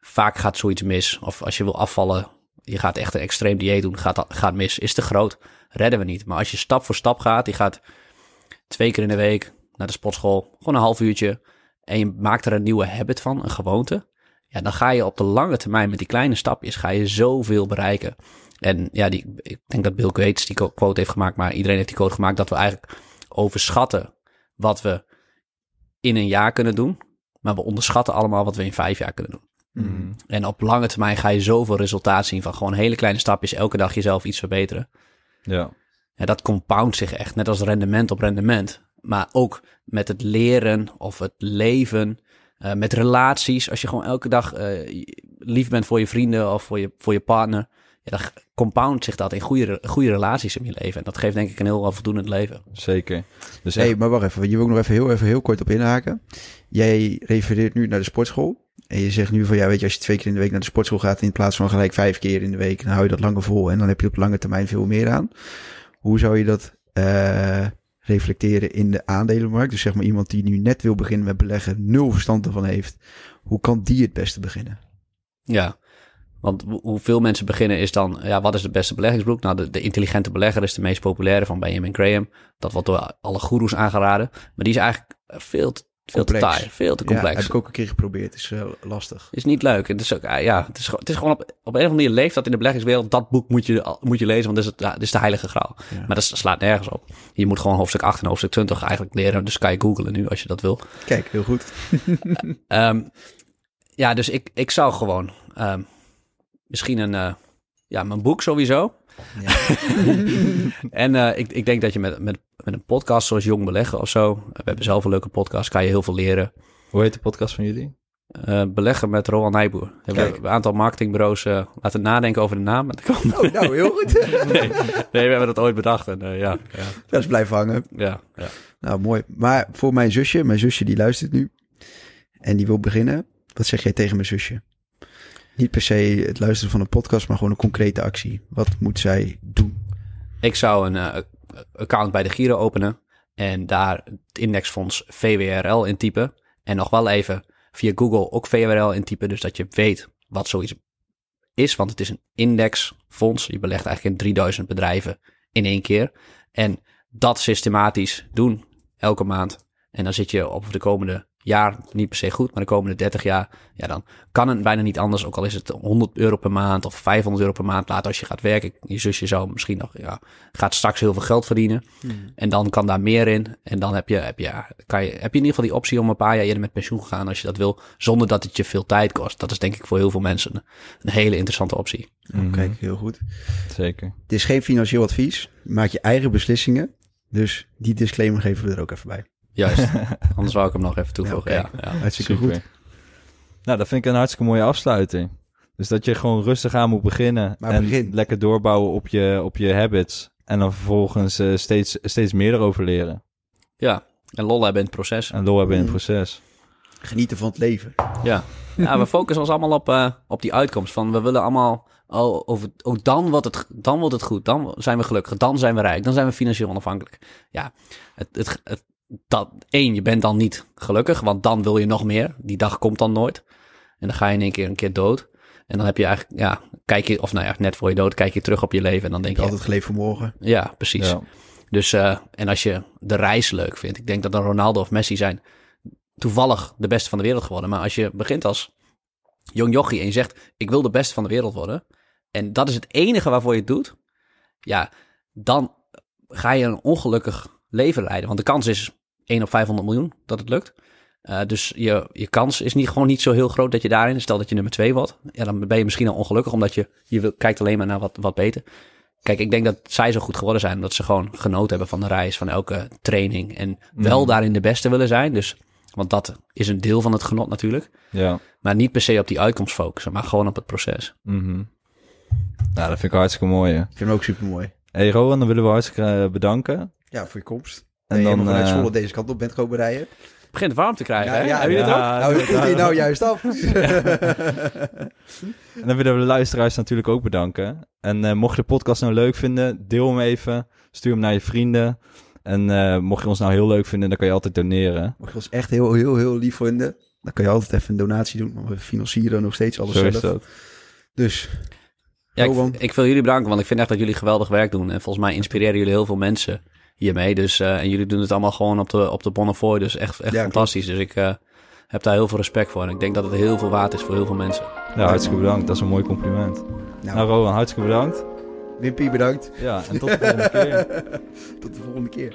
Vaak gaat zoiets mis. Of als je wil afvallen, je gaat echt een extreem dieet doen, gaat, gaat mis. Is te groot, redden we niet. Maar als je stap voor stap gaat, je gaat twee keer in de week naar de sportschool, gewoon een half uurtje. En je maakt er een nieuwe habit van, een gewoonte. Ja, dan ga je op de lange termijn met die kleine stapjes, ga je zoveel bereiken. En ja, die, ik denk dat Bill Gates die quote heeft gemaakt, maar iedereen heeft die quote gemaakt dat we eigenlijk overschatten wat we in een jaar kunnen doen. Maar we onderschatten allemaal wat we in vijf jaar kunnen doen. Mm. En op lange termijn ga je zoveel resultaat zien van gewoon hele kleine stapjes, elke dag jezelf iets verbeteren. Ja. Ja, dat compound zich echt, net als rendement op rendement. Maar ook met het leren of het leven, eh, met relaties. Als je gewoon elke dag eh, lief bent voor je vrienden of voor je, voor je partner. Ja, dan compound zich dat in goede, goede relaties in je leven. En dat geeft denk ik een heel voldoende leven. Zeker. Dus hey, echt- maar wacht even. Je wil ik nog even heel, even heel kort op inhaken. Jij refereert nu naar de sportschool. En je zegt nu van, ja, weet je, als je twee keer in de week naar de sportschool gaat... in plaats van gelijk vijf keer in de week... dan hou je dat langer vol. En dan heb je op lange termijn veel meer aan. Hoe zou je dat eh, reflecteren in de aandelenmarkt? Dus zeg maar iemand die nu net wil beginnen met beleggen... nul verstand ervan heeft. Hoe kan die het beste beginnen? Ja, want hoe- hoeveel mensen beginnen is dan, ja, wat is het beste beleggingsboek? Nou, de, de intelligente belegger is de meest populaire van Benjamin Graham. Dat wordt door alle goeroes aangeraden. Maar die is eigenlijk veel te, veel te taai, veel te Ja, complex. heb ik ook een keer geprobeerd. is eh, lastig. Is niet leuk. Het is, ook, ah, ja, het is, gewoon- het is gewoon op, op een of andere manier leeft dat in de beleggingswereld. Dat boek moet je, moet je lezen, want dat is, het, ja, dat is de heilige graal. Ja. Maar dat slaat nergens op. Je moet gewoon hoofdstuk 8 en hoofdstuk 20 eigenlijk leren. Dus kan je googlen nu als je dat wil. Kijk, heel goed. Ehm, ja, dus ik, ik zou gewoon ehm, misschien een, eh, ja, mijn boek sowieso. Ja. En eh, ik, ik denk dat je met, met, met een podcast zoals Jong Beleggen of zo, we hebben zelf een leuke podcast, kan je heel veel leren. Hoe heet de podcast van jullie? Eh, beleggen met Roland Nijboer. We hebben een aantal marketingbureaus eh, laten nadenken over de naam. Oh, nou, heel goed. nee, nee, we hebben dat ooit bedacht. En, eh, ja, ja, Dat is blijven hangen. ja, ja. Nou, mooi. Maar voor mijn zusje, mijn zusje die luistert nu en die wil beginnen, wat zeg jij tegen mijn zusje? Niet per se het luisteren van een podcast, maar gewoon een concrete actie. Wat moet zij doen? Ik zou een eh, account bij de Giro openen en daar het indexfonds VWRL intypen. En nog wel even via Google ook VWRL intypen, dus dat je weet wat zoiets is. Want het is een indexfonds. Je belegt eigenlijk in 3000 bedrijven in één keer. En dat systematisch doen elke maand. En dan zit je op de komende jaar niet per se goed, maar de komende 30 jaar, ja, dan kan het bijna niet anders. Ook al is het 100 euro per maand of 500 euro per maand later als je gaat werken. Je zusje zou misschien nog, ja, gaat straks heel veel geld verdienen. En dan kan daar meer in. En dan heb je, heb, je, ja, kan je, heb je in ieder geval die optie om een paar jaar eerder met pensioen te gaan als je dat wil, zonder dat het je veel tijd kost. Dat is denk ik voor heel veel mensen een hele interessante optie. Mhm. Kijk, heel goed. Zeker. Het is geen financieel advies. Je maakt je eigen beslissingen. Dus die disclaimer geven we er ook even bij. Juist. Anders wou ik hem nog even toevoegen. Ja, Ja. Hartstikke Super. goed. Nou, dat vind ik een hartstikke mooie afsluiting. Dus dat je gewoon rustig aan moet beginnen. Maar en begin. lekker doorbouwen op je, op je habits. En dan vervolgens eh, steeds, steeds meer erover leren. ja. En lol hebben in het proces. En lol hebben in het Mm. proces. Genieten van het leven. Ja. ja, we focussen ons allemaal op, eh, op die uitkomst. Van we willen allemaal oh, over, oh dan, wordt het, dan wordt het goed, dan zijn we gelukkig, dan zijn we rijk, dan zijn we financieel onafhankelijk. Ja, het, het, het, dat, één, je bent dan niet gelukkig, want dan wil je nog meer. Die dag komt dan nooit. En dan ga je in één keer een keer dood. En dan heb je eigenlijk, ja, kijk je, of nou ja, net voor je dood, kijk je terug op je leven en dan denk je, altijd geleefd voor morgen. ja, precies. Ja. Dus, eh, en als je de reis leuk vindt, ik denk dat dan Ronaldo of Messi zijn toevallig de beste van de wereld geworden. Maar als je begint als jong jochie en je zegt, ik wil de beste van de wereld worden. En dat is het enige waarvoor je het doet. Ja, dan ga je een ongelukkig leven leiden. Want de kans is 1 op 500 miljoen dat het lukt. Eh, dus je, je kans is niet, gewoon niet zo heel groot dat je daarin, stel dat je nummer 2 wordt. Ja, dan ben je misschien al ongelukkig, omdat je, je wil, kijkt alleen maar naar wat, wat beter. Kijk, ik denk dat zij zo goed geworden zijn, omdat ze gewoon genoten hebben van de reis, van elke training. En wel Mm. daarin de beste willen zijn. Dus, want dat is een deel van het genot natuurlijk. Ja. Maar niet per se op die uitkomst focussen, maar gewoon op het proces. Mhm. Nou, dat vind ik hartstikke mooi. hè. Ik vind hem ook super mooi. Hey Rowan, dan willen we hartstikke eh, bedanken. Ja, voor je komst. En dan, vanuit eh, Zwolle deze kant op bent komen rijden. Het begint warm te krijgen, Ja, hè? ja, jullie het ook? nou, dat komt hier nou juist af. En dan willen we de luisteraars natuurlijk ook bedanken. En eh, mocht je de podcast nou leuk vinden, deel hem even. Stuur hem naar je vrienden. En eh, mocht je ons nou heel leuk vinden, dan kan je altijd doneren. Mocht je ons echt heel, heel, heel lief vinden, dan kan je altijd even een donatie doen. Want we financieren nog steeds alles Zo is zelf. dat. Dus, Ja, ik, ik wil jullie bedanken, want ik vind echt dat jullie geweldig werk doen. En volgens mij inspireren jullie heel veel mensen hiermee. Dus, eh, en jullie doen het allemaal gewoon op de, op de Bonnefoy. Dus echt, echt Ja, fantastisch. Dus ik eh, heb daar heel veel respect voor. En ik denk dat het heel veel waard is voor heel veel mensen. Ja, hartstikke bedankt. Dat is een mooi compliment. nou, Nou, Rowan, hartstikke bedankt. Wimpy, bedankt. Ja, en tot de volgende keer. Tot de volgende keer.